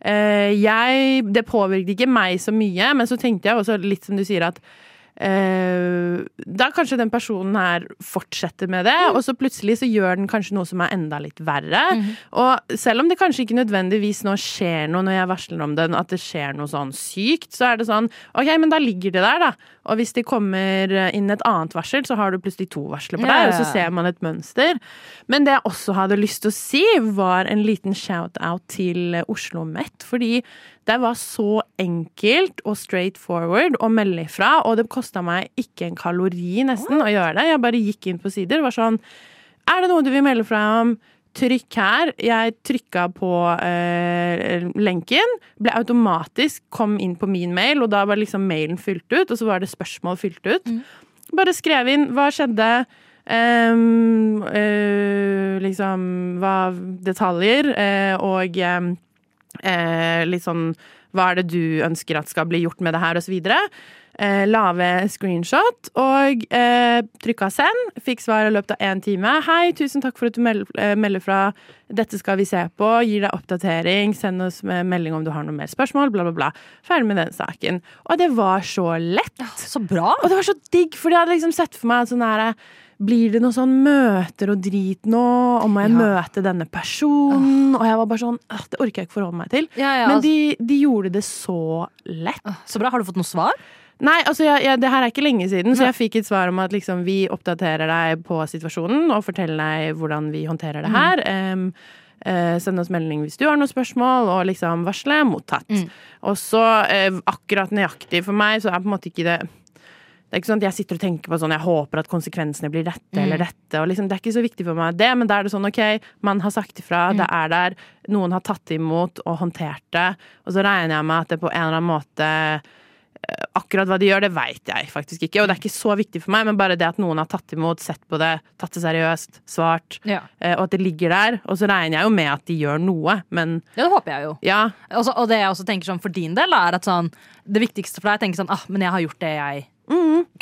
[SPEAKER 6] eh, jeg Det påvirket ikke meg så mye, men så tenkte jeg også litt som du sier, at eh, da kanskje den personen her fortsetter med det,
[SPEAKER 5] Mm.
[SPEAKER 6] og så plutselig så gjør den kanskje noe som er enda litt verre.
[SPEAKER 5] Mm-hmm.
[SPEAKER 6] Og selv om det kanskje ikke nødvendigvis nå skjer noe når jeg varsler om den, at det skjer noe sånn sykt, så er det sånn OK, men da ligger det der, da. Og hvis det kommer inn et annet varsel, så har du plutselig to varsler på deg,
[SPEAKER 5] yeah.
[SPEAKER 6] og så ser man et mønster. Men det jeg også hadde lyst til å si, var en liten shout-out til Oslo Met. Fordi det var så enkelt og straight forward å melde ifra, og det kosta meg ikke en kalori nesten å gjøre det. Jeg bare gikk inn på sider og var sånn Er det noe du vil melde fra om? Trykk her. Jeg trykka på eh, lenken, ble automatisk, kom inn på min mail, og da var liksom mailen fylt ut, og så var det spørsmål fylt ut. Bare skrev inn hva skjedde, Um, uh, liksom hva detaljer, Uh, og ehm, eh, litt sånn hva er det du ønsker at skal bli gjort med det her, videre. Eh, lave screenshot og eh, trykka send. Fikk svar i løpet av én time. Hei, tusen takk for at du melder, eh, melder fra. Dette skal vi se på. Gir deg oppdatering. Send oss med melding om du har noen mer spørsmål. Bla, bla, bla. Ferdig med den saken. Og det var så lett.
[SPEAKER 5] Så bra.
[SPEAKER 6] Og det var så digg, for jeg hadde liksom sett for meg at sånn her blir det noen sånn møter og drit nå? Og må jeg
[SPEAKER 5] Ja.
[SPEAKER 6] møte denne personen? Og jeg var bare sånn Det orker jeg ikke forholde meg til.
[SPEAKER 5] Ja, ja,
[SPEAKER 6] Men
[SPEAKER 5] altså,
[SPEAKER 6] de, de gjorde det så lett.
[SPEAKER 5] så bra. Har du fått noe svar?
[SPEAKER 6] Nei, altså jeg, jeg, det her er ikke lenge siden, så jeg fikk et svar om at liksom, vi oppdaterer deg på situasjonen og forteller deg hvordan vi håndterer det her. Em, eh, send oss melding hvis du har noen spørsmål, og liksom varsle mottatt. Og så eh, akkurat nøyaktig for meg, så er på en måte ikke det jeg sitter og tenker på sånn Jeg håper at konsekvensene blir dette eller dette. Og liksom, det er ikke så viktig for meg, det, men da er det sånn OK, man har sagt ifra, det er der. Noen har tatt imot og håndtert det. Og så regner jeg med at det på en eller annen måte eh, Akkurat hva de gjør, det veit jeg faktisk ikke. Og det er ikke så viktig for meg, men bare det at noen har tatt imot, sett på det, tatt det seriøst, svart,
[SPEAKER 5] Ja.
[SPEAKER 6] eh, og at det ligger der. Og så regner jeg jo med at de gjør noe, men
[SPEAKER 5] Ja, det håper jeg jo.
[SPEAKER 6] ja.
[SPEAKER 5] Også, og det jeg også tenker sånn for din del, er at sånn, det viktigste for deg er å tenke sånn ah, men jeg har gjort det jeg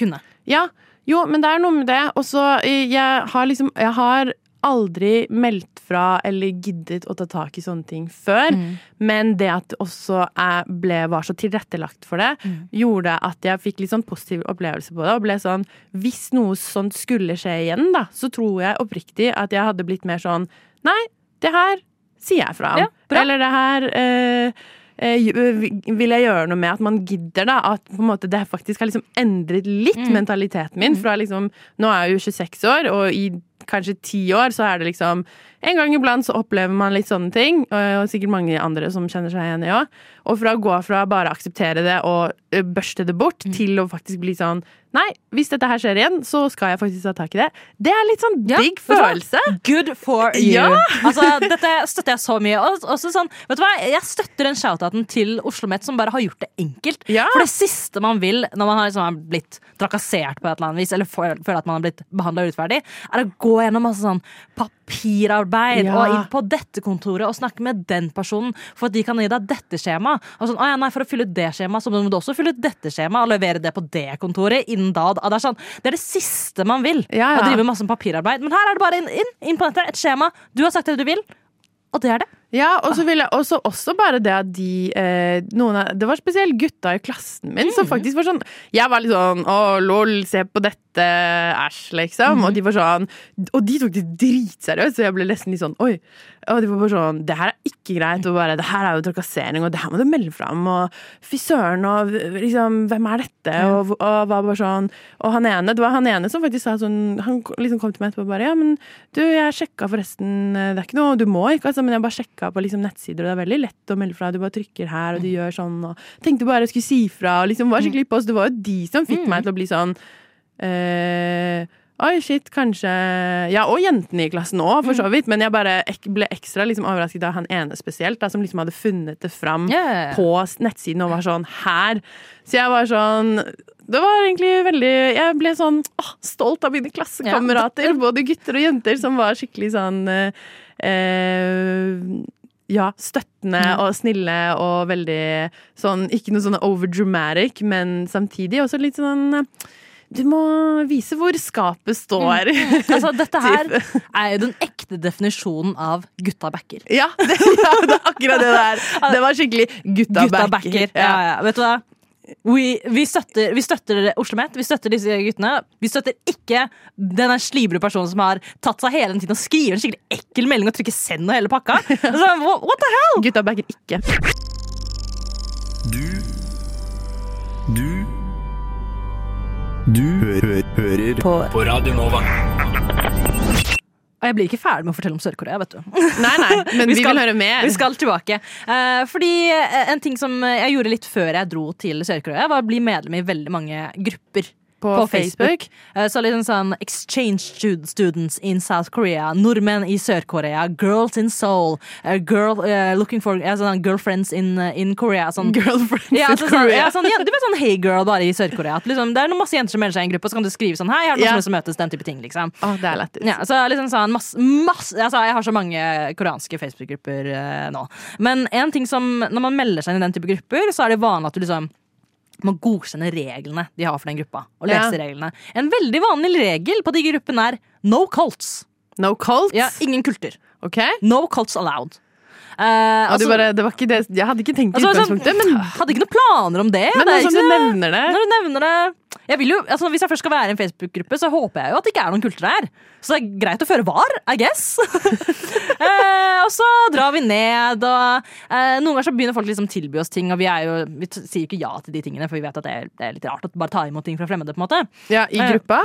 [SPEAKER 5] kunne.
[SPEAKER 6] Ja, jo, men det er noe med det. Og så eh, jeg har liksom Jeg har aldri meldt fra eller giddet å ta tak i sånne ting før. Men det at det også jeg ble, var så tilrettelagt for det, gjorde at jeg fikk litt sånn positiv opplevelse på det. Og ble sånn Hvis noe sånt skulle skje igjen, da, så tror jeg oppriktig at jeg hadde blitt mer sånn Nei, det her sier jeg fra om.
[SPEAKER 5] Ja,
[SPEAKER 6] eller det her eh, vil jeg gjøre noe med at man gidder, da. At på en måte det faktisk har liksom endret litt mentaliteten min. Fra liksom Nå er jeg jo 26 år, og i kanskje ti år så er det liksom En gang iblant så opplever man litt sånne ting, og sikkert mange andre som kjenner seg igjen i òg. Og fra å gå fra bare å akseptere det og børste det bort, til å faktisk bli sånn Nei, hvis dette her skjer igjen, så skal jeg faktisk ta tak i det. Det er litt sånn
[SPEAKER 5] Ja,
[SPEAKER 6] digg følelse.
[SPEAKER 5] Good for you.
[SPEAKER 6] Ja.
[SPEAKER 5] Altså, dette støtter jeg så mye. Og også sånn, vet du hva? Jeg støtter den shoutouten til Oslo Met som bare har gjort det enkelt.
[SPEAKER 6] Ja.
[SPEAKER 5] For det siste man vil når man har liksom blitt trakassert på et eller annet vis, eller føler at man har blitt behandla urettferdig, er å gå gjennom masse sånn papirarbeid
[SPEAKER 6] Ja.
[SPEAKER 5] og inn på dette kontoret og snakke med den personen for at de kan gi deg dette skjemaet. Og sånn, ja, nei, For å fylle ut det skjemaet, så må du også fylle ut dette skjemaet og levere det på det kontoret innen da. Det er, sånn, det er det siste man vil.
[SPEAKER 6] Ja, ja.
[SPEAKER 5] Å drive masse papirarbeid. Men her er det bare inn, inn, inn på nettet, et skjema. Du har sagt det du vil, og det er det.
[SPEAKER 6] Ja, og så vil jeg også, bare det at de eh, noen av, Det var spesielt gutta i klassen min som faktisk var sånn Jeg var litt sånn Å, lol, se på dette, æsj, liksom. Og de var sånn Og de tok det dritseriøst, så jeg ble nesten litt sånn Oi. Og de var bare sånn Det her er ikke greit. Og bare Det her er jo trakassering, og det her må du melde fram. Og fy søren, og liksom Hvem er dette? Og, og var bare sånn Og han ene, det var han ene som faktisk sa sånn Han liksom kom til meg etterpå og bare Ja, men du, jeg sjekka forresten Det er ikke noe Du må ikke, altså, men jeg bare sjekka hacka på liksom nettsider, og det er veldig lett å melde fra. Du bare trykker her, og du gjør sånn, og tenkte bare jeg skulle si fra, og liksom var skikkelig på oss. Det var jo de som fikk meg til å bli sånn eh, Oi, shit, kanskje Ja, og jentene i klassen òg, for så vidt. Men jeg bare ek ble ekstra liksom overrasket av han ene spesielt, da, som liksom hadde funnet det fram
[SPEAKER 5] Yeah.
[SPEAKER 6] på nettsiden og var sånn her. Så jeg var sånn Det var egentlig veldig Jeg ble sånn åh, stolt av mine klassekamerater, både gutter og jenter, som var skikkelig sånn eh, ja, støttende og snille og veldig sånn Ikke noe sånn overdramatic, men samtidig også litt sånn eh, Du må vise hvor skapet står.
[SPEAKER 5] Altså, dette her er jo den ekte definisjonen av gutta backer.
[SPEAKER 6] Ja, det, ja, det er akkurat det der. Det var skikkelig gutta,
[SPEAKER 5] Gutta
[SPEAKER 6] backer.
[SPEAKER 5] backer. Ja, ja. Vet du hva? Vi, vi, støtter, vi støtter Oslo Met, vi støtter disse guttene. Vi støtter ikke den slibre personen som har tatt seg hele den tiden og skriver en skikkelig ekkel melding og trykker 'send' og hele pakka. Så, what, what the hell?
[SPEAKER 6] Gutta backer ikke.
[SPEAKER 1] Du Du Du hø hø hører på. på Radio Nova.
[SPEAKER 5] Og jeg blir ikke ferdig med å fortelle om Sør-Korea, vet du.
[SPEAKER 6] Nei, nei, men vi,
[SPEAKER 5] skal-
[SPEAKER 6] vil høre mer.
[SPEAKER 5] Vi skal tilbake. Uh, fordi eh, en ting som jeg gjorde litt før jeg dro til Sør-Korea, var å bli medlem i veldig mange grupper.
[SPEAKER 6] På
[SPEAKER 5] På Facebook. Facebook. Så litt sånn Exchange students in South Korea, nordmenn i Sør-Korea, girls in Seoul, eh, girl, uh, looking for ja, sånn, girlfriends in, eh, in Korea. Sånn,
[SPEAKER 6] Girlfriends
[SPEAKER 5] ja,
[SPEAKER 6] in
[SPEAKER 5] Korea. sånn,
[SPEAKER 6] Korea.
[SPEAKER 5] ja, sånn, ja, du vet sånn hey girl bare i Sør-Korea. Liksom, det er noen masse jenter som melder seg i en gruppe, og så kan du skrive sånn hei, har noen
[SPEAKER 6] yeah.
[SPEAKER 5] som lyst til å møtes, den type ting. liksom
[SPEAKER 6] Oh, det er lett
[SPEAKER 5] ja, så liksom sånn masse, masse altså, Jeg har så mange koreanske Facebook-grupper uh, nå. Men en ting som, når man melder seg inn i den type grupper, så er det vanlig at du liksom må godkjenne reglene de har for den gruppa. Og lese
[SPEAKER 6] Ja.
[SPEAKER 5] reglene. En veldig vanlig regel på de gruppene er no cults.
[SPEAKER 6] No cults?
[SPEAKER 5] Ja, ingen kulter.
[SPEAKER 6] Ok?
[SPEAKER 5] No cults allowed. Eh,
[SPEAKER 6] du
[SPEAKER 5] altså-
[SPEAKER 6] bare, det var ikke det, jeg hadde ikke tenkt i
[SPEAKER 5] altså,
[SPEAKER 6] utgangspunktet, men,
[SPEAKER 5] Hadde ikke noen planer om det.
[SPEAKER 6] men
[SPEAKER 5] det
[SPEAKER 6] som du nevner det
[SPEAKER 5] Når du nevner det jeg jo, altså Hvis jeg først skal være i en Facebook-gruppe, så håper jeg jo at det ikke er noen kulter der. Så det er greit å føre var, I guess. eh, og så drar vi ned, og eh, noen ganger så begynner folk liksom tilby oss ting, og vi, jo, vi sier jo ikke ja til de tingene, for vi vet at det er, det er litt rart å bare ta imot ting fra fremmede. på en måte
[SPEAKER 6] Ja, I
[SPEAKER 5] gruppa?
[SPEAKER 6] gruppa?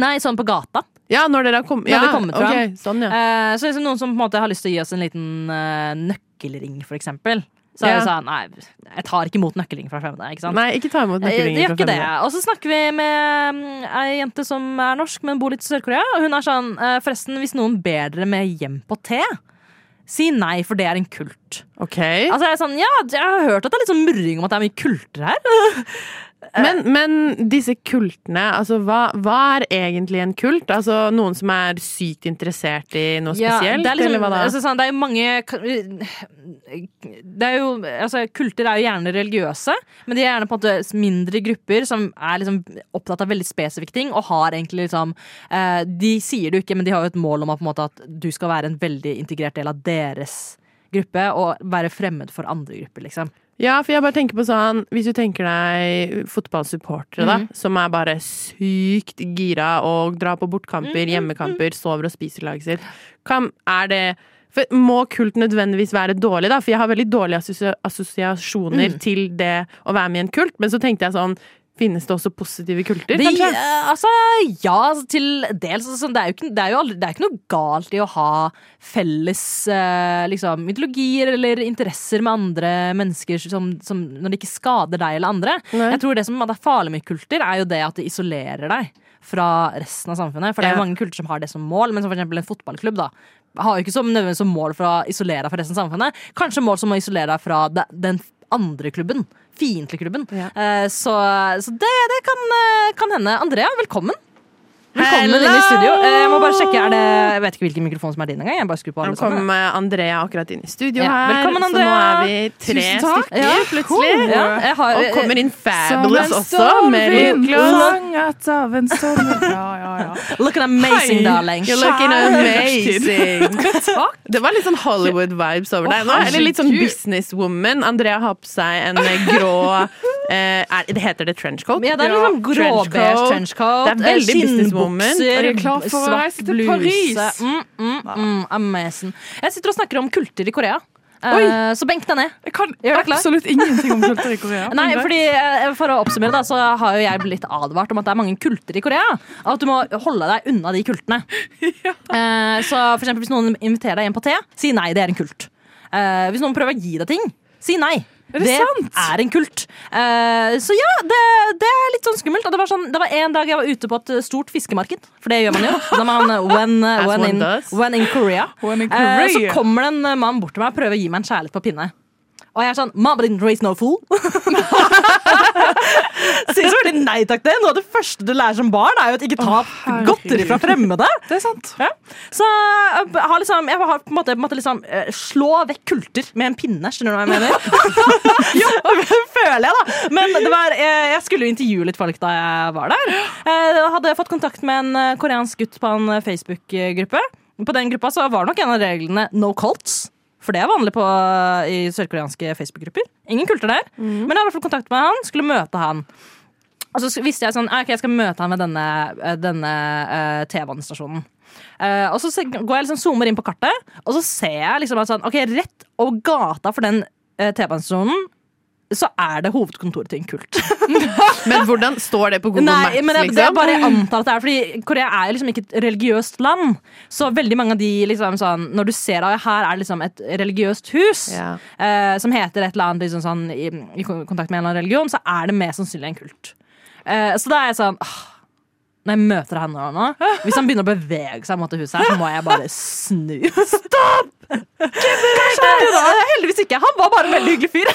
[SPEAKER 5] Nei, sånn på gata.
[SPEAKER 6] Ja, når dere har kommet ja,
[SPEAKER 5] kommet fram.
[SPEAKER 6] ok, sånn, ja.
[SPEAKER 5] Eh, så liksom noen som på en måte har lyst til å gi oss en liten eh, nøkkelring, for eksempel. Så
[SPEAKER 6] Ja.
[SPEAKER 5] det sånn, nei, jeg tar ikke imot nøkkelring fra fremmede. ikke sant?
[SPEAKER 6] Nei, ikke ta imot
[SPEAKER 5] nøkkelring Det gjør
[SPEAKER 6] fra fremmede.
[SPEAKER 5] Og så snakker vi med mm, ei jente som er norsk, men bor litt i Sør-Korea. Og hun er sånn eh, Forresten, hvis noen ber dere med hjem på te, si nei, for det er en kult.
[SPEAKER 6] Ok.
[SPEAKER 5] Altså jeg er sånn, ja, jeg har hørt at det er litt sånn murring om at det er mye kulter her.
[SPEAKER 6] Men, men disse kultene, altså hva, hva er egentlig en kult? Altså Noen som er sykt interessert i noe
[SPEAKER 5] Ja,
[SPEAKER 6] spesielt?
[SPEAKER 5] det er liksom,
[SPEAKER 6] eller hva da?
[SPEAKER 5] altså, sånn, det er jo mange det er jo, altså, Kulter er jo gjerne religiøse, men de er gjerne på en måte mindre grupper som er liksom opptatt av veldig spesifikke ting. Og har egentlig liksom eh, De sier det jo ikke, men de har jo et mål om at, måte, at du skal være en veldig integrert del av deres gruppe, og være fremmed for andre grupper, liksom.
[SPEAKER 6] Ja, for jeg bare tenker på sånn Hvis du tenker deg fotballsupportere, da, som er bare sykt gira og drar på bortkamper, hjemmekamper, sover og spiser laget sitt. Kan, er det for Må kult nødvendigvis være dårlig, da? For jeg har veldig dårlige assosiasjoner assosiasjoner til det å være med i en kult. Men så tenkte jeg sånn Finnes det også positive kulter,
[SPEAKER 5] De,
[SPEAKER 6] kanskje?
[SPEAKER 5] eh, altså, ja, altså, til dels. Altså, det, er ikke, det, er jo aldri, det er ikke noe galt i å ha felles eh, liksom, ideologier eller interesser med andre mennesker som, som, når det ikke skader deg eller andre.
[SPEAKER 6] Nei.
[SPEAKER 5] Jeg tror Det som er farlig med kulter, er jo det at det isolerer deg fra resten av samfunnet. For det er jo mange kulter som har det som mål, men som eksempel en fotballklubb da, har jo ikke som, som mål for å isolere deg fra resten av samfunnet. Kanskje mål som å isolere deg fra de, den andre klubben. Fiendtlige klubben.
[SPEAKER 6] Ja.
[SPEAKER 5] Eh, så så det, det kan, eh, kan hende. Andrea, velkommen. Velkommen inn i studio. Eh, Jeg må bare sjekke, det, Jeg vet ikke hvilken mikrofon som er din engang. Jeg bare skrur på
[SPEAKER 6] Nå kom Andrea akkurat inn i studio
[SPEAKER 5] Ja,
[SPEAKER 6] her,
[SPEAKER 5] velkommen,
[SPEAKER 6] så nå
[SPEAKER 5] Andrea.
[SPEAKER 6] er vi tre stykker
[SPEAKER 5] Ja,
[SPEAKER 6] plutselig.
[SPEAKER 5] Ja, jeg har,
[SPEAKER 6] Og kommer inn Fabulous også, med lykkelås.
[SPEAKER 3] fanget av en stormvind. Ja, ja, ja.
[SPEAKER 5] Looking amazing, darling.
[SPEAKER 6] You're looking amazing. Det var litt sånn Hollywood-vibes over deg nå. Eller litt sånn businesswoman. Andrea har på seg en grå er, det Heter det trenchcoat?
[SPEAKER 5] Ja, det er liksom gråbeige trenchcoat.
[SPEAKER 6] Det er veldig
[SPEAKER 5] eh,
[SPEAKER 6] businesswoman.
[SPEAKER 3] Er du klar for å reise til. Paris.
[SPEAKER 5] Mm, mm, mm, amazing. Jeg sitter og snakker om kulter i Korea. Eh,
[SPEAKER 3] Oi.
[SPEAKER 5] så benk deg ned.
[SPEAKER 3] Jeg kan absolutt ingenting om kulter i Korea.
[SPEAKER 5] Nei, fordi eh, For å oppsummere, da, så har jo jeg blitt advart om at det er mange kulter i Korea. Og at du må holde deg unna de kultene. ja. så for eksempel hvis noen inviterer deg hjem på te, si nei, det er en kult. Eh, hvis noen prøver å gi deg ting, si nei.
[SPEAKER 3] Er det sant?
[SPEAKER 5] er en kult. Uh, så ja, det, det er litt sånn skummelt. Og det var, sånn, det var en dag jeg var ute på et stort fiskemarked, for det gjør man jo. Når man, when,
[SPEAKER 6] uh,
[SPEAKER 5] when, in, when in Korea.
[SPEAKER 3] When in
[SPEAKER 5] Eh, så kommer det en mann bort til meg og prøver å gi meg en kjærlighet på pinne. Og jeg er sånn Mama didn't raise no fool. Sier veldig nei takk det. Noe av det første du lærer som barn, er jo at ikke ta
[SPEAKER 3] oh,
[SPEAKER 5] godteri fra fremmede.
[SPEAKER 3] Det er sant.
[SPEAKER 5] Ja. Så jeg har liksom, jeg har på en måte, på måte liksom eh, slå vekk kulter med en pinne. Skjønner du hva jeg mener? jo, føler jeg, da. Men det var, jeg, jeg skulle jo intervjue litt folk da jeg var der. Jeg hadde fått kontakt med en koreansk gutt på en Facebook-gruppe. På den gruppa så var nok en av reglene no cults. For det er vanlig på, i sørkoreanske Facebook-grupper. Ingen kulter der. Men jeg hadde fall kontakt med han, skulle møte han. Og så visste jeg sånn, ah, ok, jeg skal møte han ved denne, eh, denne uh, T-banestasjonen. Uh, og så går jeg liksom zoomer inn på kartet, og så ser jeg liksom at sånn, ok, rett over gata for den uh, T-banestasjonen, så er det hovedkontoret til en kult.
[SPEAKER 6] Men hvordan står det på Google
[SPEAKER 5] Nei,
[SPEAKER 6] Maps?
[SPEAKER 5] men jeg,
[SPEAKER 6] liksom?
[SPEAKER 5] jeg bare antar at det er fordi Korea er liksom ikke et religiøst land. Så veldig mange av de liksom sånn Når du ser at her er det liksom et religiøst hus
[SPEAKER 6] Ja.
[SPEAKER 5] eh, som heter et eller annet liksom sånn, i, i kontakt med en eller annen religion, så er det mest sannsynlig en kult. Eh, så da er jeg sånn åh, Når jeg møter han nå Hvis han begynner å bevege seg mot det huset her, så må jeg bare snu. Stopp! Heldigvis ikke. Han var bare en veldig hyggelig fyr.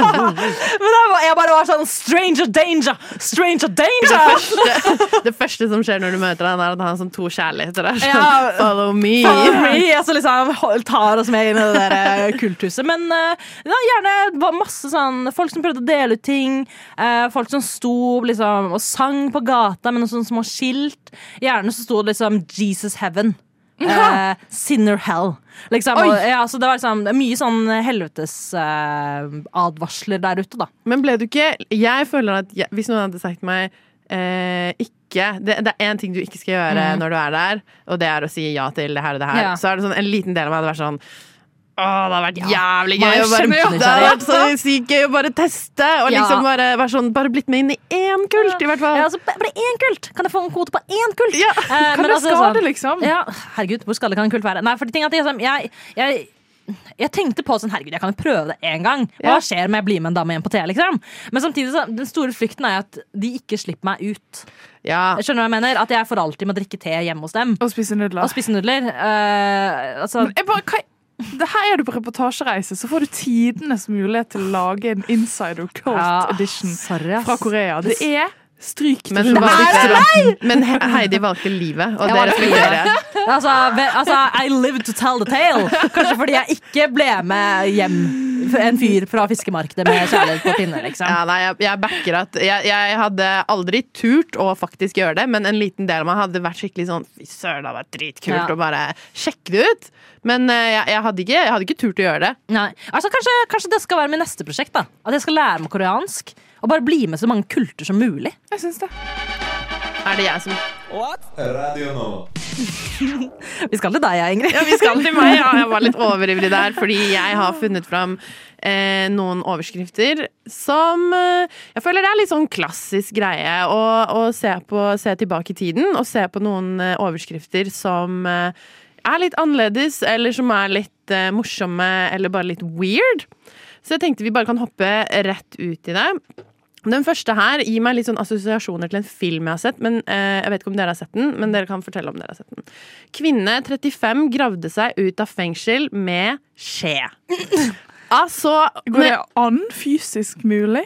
[SPEAKER 5] Men jeg bare var sånn Stranger danger! Stranger danger!
[SPEAKER 6] første, det første som skjer når du møter han, er at han har sånn to kjærligheter. Der, sånn,
[SPEAKER 5] Ja.
[SPEAKER 6] Follow me.
[SPEAKER 5] Follow me, altså liksom tar oss med inn i det der eh, kulthuset. Men eh, ja, gjerne var masse sånn folk som prøvde å dele ut ting. eh, folk som sto liksom og sang på gata med noen sånne små skilt. Gjerne så sto det liksom Jesus Heaven. Eh, sinner Hell. Liksom, og, ja, så det var liksom mye sånn helvetesadvarsler advarsler der ute, da.
[SPEAKER 6] Men ble du ikke Jeg føler at jeg, hvis noen hadde sagt meg eh, ikke det, det er én ting du ikke skal gjøre når du er der, og det er å si ja til det her og det her.
[SPEAKER 5] Ja.
[SPEAKER 6] Så er det sånn, en liten del av meg hadde vært sånn Å, det har vært jævlig gøy å bare,
[SPEAKER 5] kjempenysgjerrig.
[SPEAKER 6] det har vært så sykt gøy å bare teste! Og
[SPEAKER 5] Ja.
[SPEAKER 6] liksom bare, være sånn, bare blitt med inn i én kult, i hvert fall.
[SPEAKER 5] Ja, altså, bare én kult! Kan jeg få en kvote på én kult?
[SPEAKER 6] Ja,
[SPEAKER 5] Eh,
[SPEAKER 3] Kan
[SPEAKER 5] men
[SPEAKER 3] det
[SPEAKER 5] altså,
[SPEAKER 3] skade,
[SPEAKER 5] sånn-
[SPEAKER 3] liksom?
[SPEAKER 5] Ja, herregud, hvor skadelig kan en kult være? Nei, for de tingene at liksom, jeg, jeg, jeg tenkte på sånn, herregud, jeg kan jo prøve det en gang. Hva skjer om jeg blir med en dame igjen på T, liksom? Men samtidig, så, den store frykten er at de ikke slipper meg ut.
[SPEAKER 6] Ja.
[SPEAKER 5] Skjønner du hva jeg mener? At jeg for alltid må drikke te hjemme hos dem.
[SPEAKER 3] Og spise nudler.
[SPEAKER 5] Og spise nudler. Uh, altså,
[SPEAKER 3] Jeg bare, hva, her er du på reportasjereise, så får du tidenes mulighet til å lage en Insider Cult
[SPEAKER 5] ja,
[SPEAKER 3] Edition
[SPEAKER 5] sorry,
[SPEAKER 3] fra Korea. Det er stryk.
[SPEAKER 6] Men,
[SPEAKER 3] til slutt.
[SPEAKER 6] valgte, men Heidi valgte livet, og
[SPEAKER 5] Jeg
[SPEAKER 6] det respekterer jeg.
[SPEAKER 5] Altså, altså, I live to tell the tale. Kanskje fordi jeg ikke ble med hjem en fyr fra fiskemarkedet med kjærlighet på pinne, liksom.
[SPEAKER 6] Ja, nei, jeg, jeg backer at jeg, jeg hadde aldri turt å faktisk gjøre det, men en liten del av meg hadde vært skikkelig sånn Fy søren, det hadde vært dritkult
[SPEAKER 5] Ja.
[SPEAKER 6] å bare sjekke det ut. Men eh, jeg, jeg, hadde ikke, jeg hadde ikke turt å gjøre det.
[SPEAKER 5] Nei, altså kanskje, kanskje det skal være mitt neste prosjekt. da At jeg skal lære meg koreansk og bare bli med så mange kulter som mulig.
[SPEAKER 3] Jeg syns det.
[SPEAKER 6] Er det jeg som What?
[SPEAKER 8] Radio nå.
[SPEAKER 5] Vi skal til deg, Ingrid.
[SPEAKER 6] Ja, vi skal til meg. Ja, jeg var litt overivrig der, fordi jeg har funnet fram eh, noen overskrifter som eh, Jeg føler det er litt sånn klassisk greie å, å se, på, se tilbake i tiden og se på noen eh, overskrifter som eh, er litt annerledes, eller som er litt eh, morsomme, eller bare litt weird. Så jeg tenkte vi bare kan hoppe rett ut i det. Den første her gir meg litt sånn assosiasjoner til en film jeg har sett. Men eh, Jeg vet ikke om dere har sett den, men dere kan fortelle om dere har sett den. Kvinne 35 gravde seg ut av fengsel med skje. Altså
[SPEAKER 3] Går det an fysisk mulig?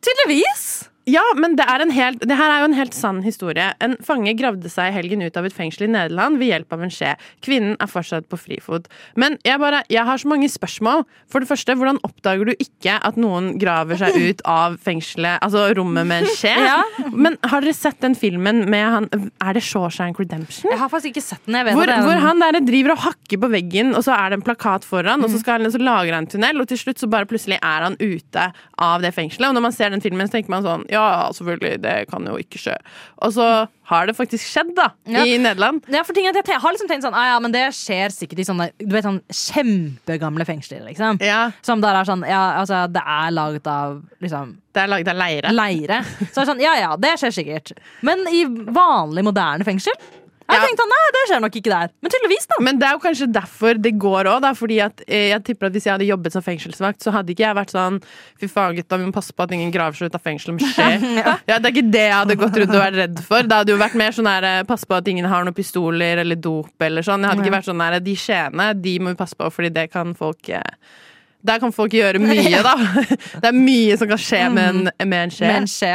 [SPEAKER 5] Tydeligvis!
[SPEAKER 6] Ja, men det, er en helt, det her er jo en helt sann historie. En fange gravde seg i helgen ut av et fengsel i Nederland ved hjelp av en skje. Kvinnen er fortsatt på frifot. Men jeg, bare, jeg har så mange spørsmål. For det første, hvordan oppdager du ikke at noen graver seg ut av fengselet, altså rommet med en skje?
[SPEAKER 5] Ja.
[SPEAKER 6] Men har dere sett den filmen med han Er det Shawshank Redemption?
[SPEAKER 5] Jeg har faktisk ikke sett den. Jeg vet
[SPEAKER 6] Hvor,
[SPEAKER 5] det
[SPEAKER 6] hvor han der driver og hakker på veggen, og så er det en plakat foran, og så, skal han, så lager han en tunnel, og til slutt så bare plutselig er han ute av det fengselet. Og når man ser den filmen, så tenker man sånn Ja, selvfølgelig, det kan jo ikke skje. Og så har det faktisk skjedd, da,
[SPEAKER 5] Ja.
[SPEAKER 6] i Nederland.
[SPEAKER 5] Ja, for ting at jeg har liksom tenkt sånn ah, ja, men Det skjer sikkert i sånne Du vet, sånn kjempegamle fengsler. liksom
[SPEAKER 6] Ja,
[SPEAKER 5] Som der er sånn Ja, altså, det er laget av liksom
[SPEAKER 6] det er laget av leire.
[SPEAKER 5] leire. Så er sånn, ja ja, det skjer sikkert. Men i vanlig moderne fengsel Jeg
[SPEAKER 6] Ja.
[SPEAKER 5] tenkte nei, det skjer nok ikke der. Men tydeligvis, da.
[SPEAKER 6] Men det er jo kanskje derfor det går òg, fordi at eh, jeg tipper at hvis jeg hadde jobbet som fengselsvakt, så hadde ikke jeg vært sånn Fy faen, gutta, vi må passe på at ingen graver seg ut av fengselet med skje. ja, det er ikke det jeg hadde gått rundt og vært redd for. Det hadde jo vært mer sånn her eh, Passe på at ingen har noen pistoler eller dop eller sånn. Jeg hadde ikke vært sånn her De skjeene, de må vi passe på, fordi det kan folk eh, der kan folk gjøre mye, da. Det er mye som kan skje med en, med en skje.
[SPEAKER 5] Med en skje.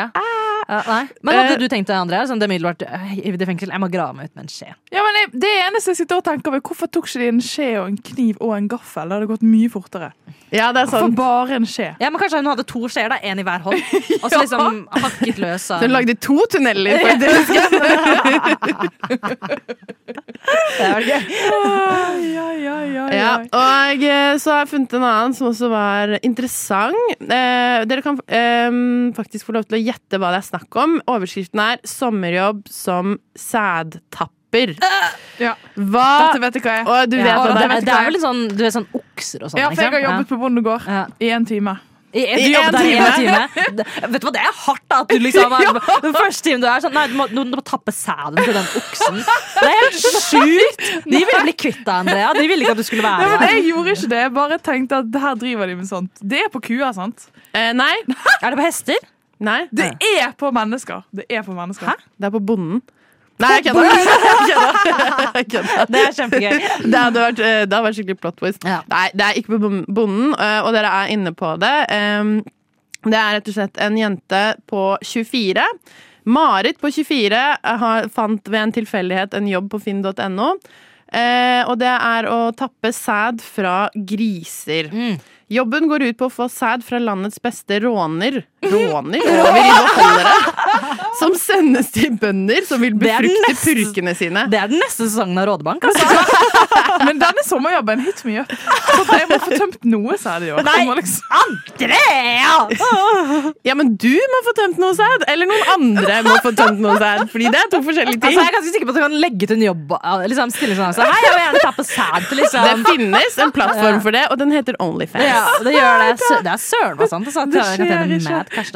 [SPEAKER 5] Ja, nei. Men hadde du tenkt deg, Andrea? Sånn, det er umiddelbart i fengsel, jeg må grave meg ut med en skje.
[SPEAKER 3] Ja, men jeg, Det eneste jeg sitter og tenker over, hvorfor tok ikke de en skje og en kniv og en gaffel? Det hadde gått mye fortere.
[SPEAKER 6] Ja, det er
[SPEAKER 3] Hvorfor
[SPEAKER 6] For
[SPEAKER 3] bare en skje?
[SPEAKER 5] Ja, men Kanskje hun hadde to skjeer, da. Én i hver hånd. Og så liksom hakket løs av
[SPEAKER 6] Hun lagde to tunneler, faktisk.
[SPEAKER 5] Det var gøy.
[SPEAKER 3] Ja, ja, ja,
[SPEAKER 6] Ja, og eh, så har jeg funnet en annen som også var interessant. Eh, dere kan eh, faktisk få lov til å gjette hva det er snakk om. Overskriften er 'Sommerjobb som sædtapper'.
[SPEAKER 3] Ja.
[SPEAKER 6] Hva
[SPEAKER 3] Dette vet jeg hva er.
[SPEAKER 6] Og du vet
[SPEAKER 5] Ja, det,
[SPEAKER 6] det
[SPEAKER 5] er,
[SPEAKER 6] er?
[SPEAKER 5] det er vel sånn, du vet, sånn okser og sånn.
[SPEAKER 3] Ja, for jeg har jobbet på bondegård
[SPEAKER 5] Ja.
[SPEAKER 3] i en time.
[SPEAKER 5] I,
[SPEAKER 6] en
[SPEAKER 5] i en
[SPEAKER 6] time?
[SPEAKER 5] time. Vet du hva, det er hardt, da. At du liksom Den første timen du er sånn Nei, du må, du må tappe sæden til den oksen. Det er helt sjukt! De ville bli kvitt deg, Andrea. De ville ikke at du skulle være der.
[SPEAKER 3] jeg gjorde ikke det. Jeg bare tenkte at her driver de med sånt. Det er på kuer, sant?
[SPEAKER 6] Eh, nei.
[SPEAKER 5] Er det på hester?
[SPEAKER 6] nei.
[SPEAKER 3] Det er på mennesker. Det er på mennesker.
[SPEAKER 5] Hæ?
[SPEAKER 6] Det er på bonden. Nei, jeg kødder.
[SPEAKER 5] Det er kjempegøy.
[SPEAKER 6] Det vært, eh, det hadde vært skikkelig plot twist.
[SPEAKER 5] Ja.
[SPEAKER 6] Nei, det er ikke på bonden, eh, og dere er inne på det. Det er rett og slett en jente på 24. Marit på 24 har, fant ved en tilfeldighet en jobb på finn.no. Eh, og det er å tappe sæd fra griser. Jobben går ut på å få sæd fra landets beste råner Råner over i beholdere som sendes til bønder som vil
[SPEAKER 5] Det
[SPEAKER 6] befrukte purkene sine.
[SPEAKER 5] Det er den neste sesongen av Rådebank. Altså.
[SPEAKER 3] Men denne sommerjobben hit mye. Så jeg må få tømt noe, sæd i år.
[SPEAKER 5] Nei.
[SPEAKER 3] Liksom-
[SPEAKER 5] Andrea!
[SPEAKER 6] Ja, men du må få tømt noe sæd, eller noen andre må få tømt noe sæd. Fordi det er to forskjellige ting.
[SPEAKER 5] Altså, jeg er ganske sikker på at du kan legge til en jobb. Liksom, stille sånn, så, Hei, jeg vil gjerne tappe sæd til
[SPEAKER 6] det
[SPEAKER 5] liksom.
[SPEAKER 6] finnes en plattform for det, og den heter Onlyfans.
[SPEAKER 5] Ja, det gjør det. Det er søren meg sant. Det, at
[SPEAKER 3] Det
[SPEAKER 5] kan
[SPEAKER 3] skjer ikke.
[SPEAKER 5] Cash.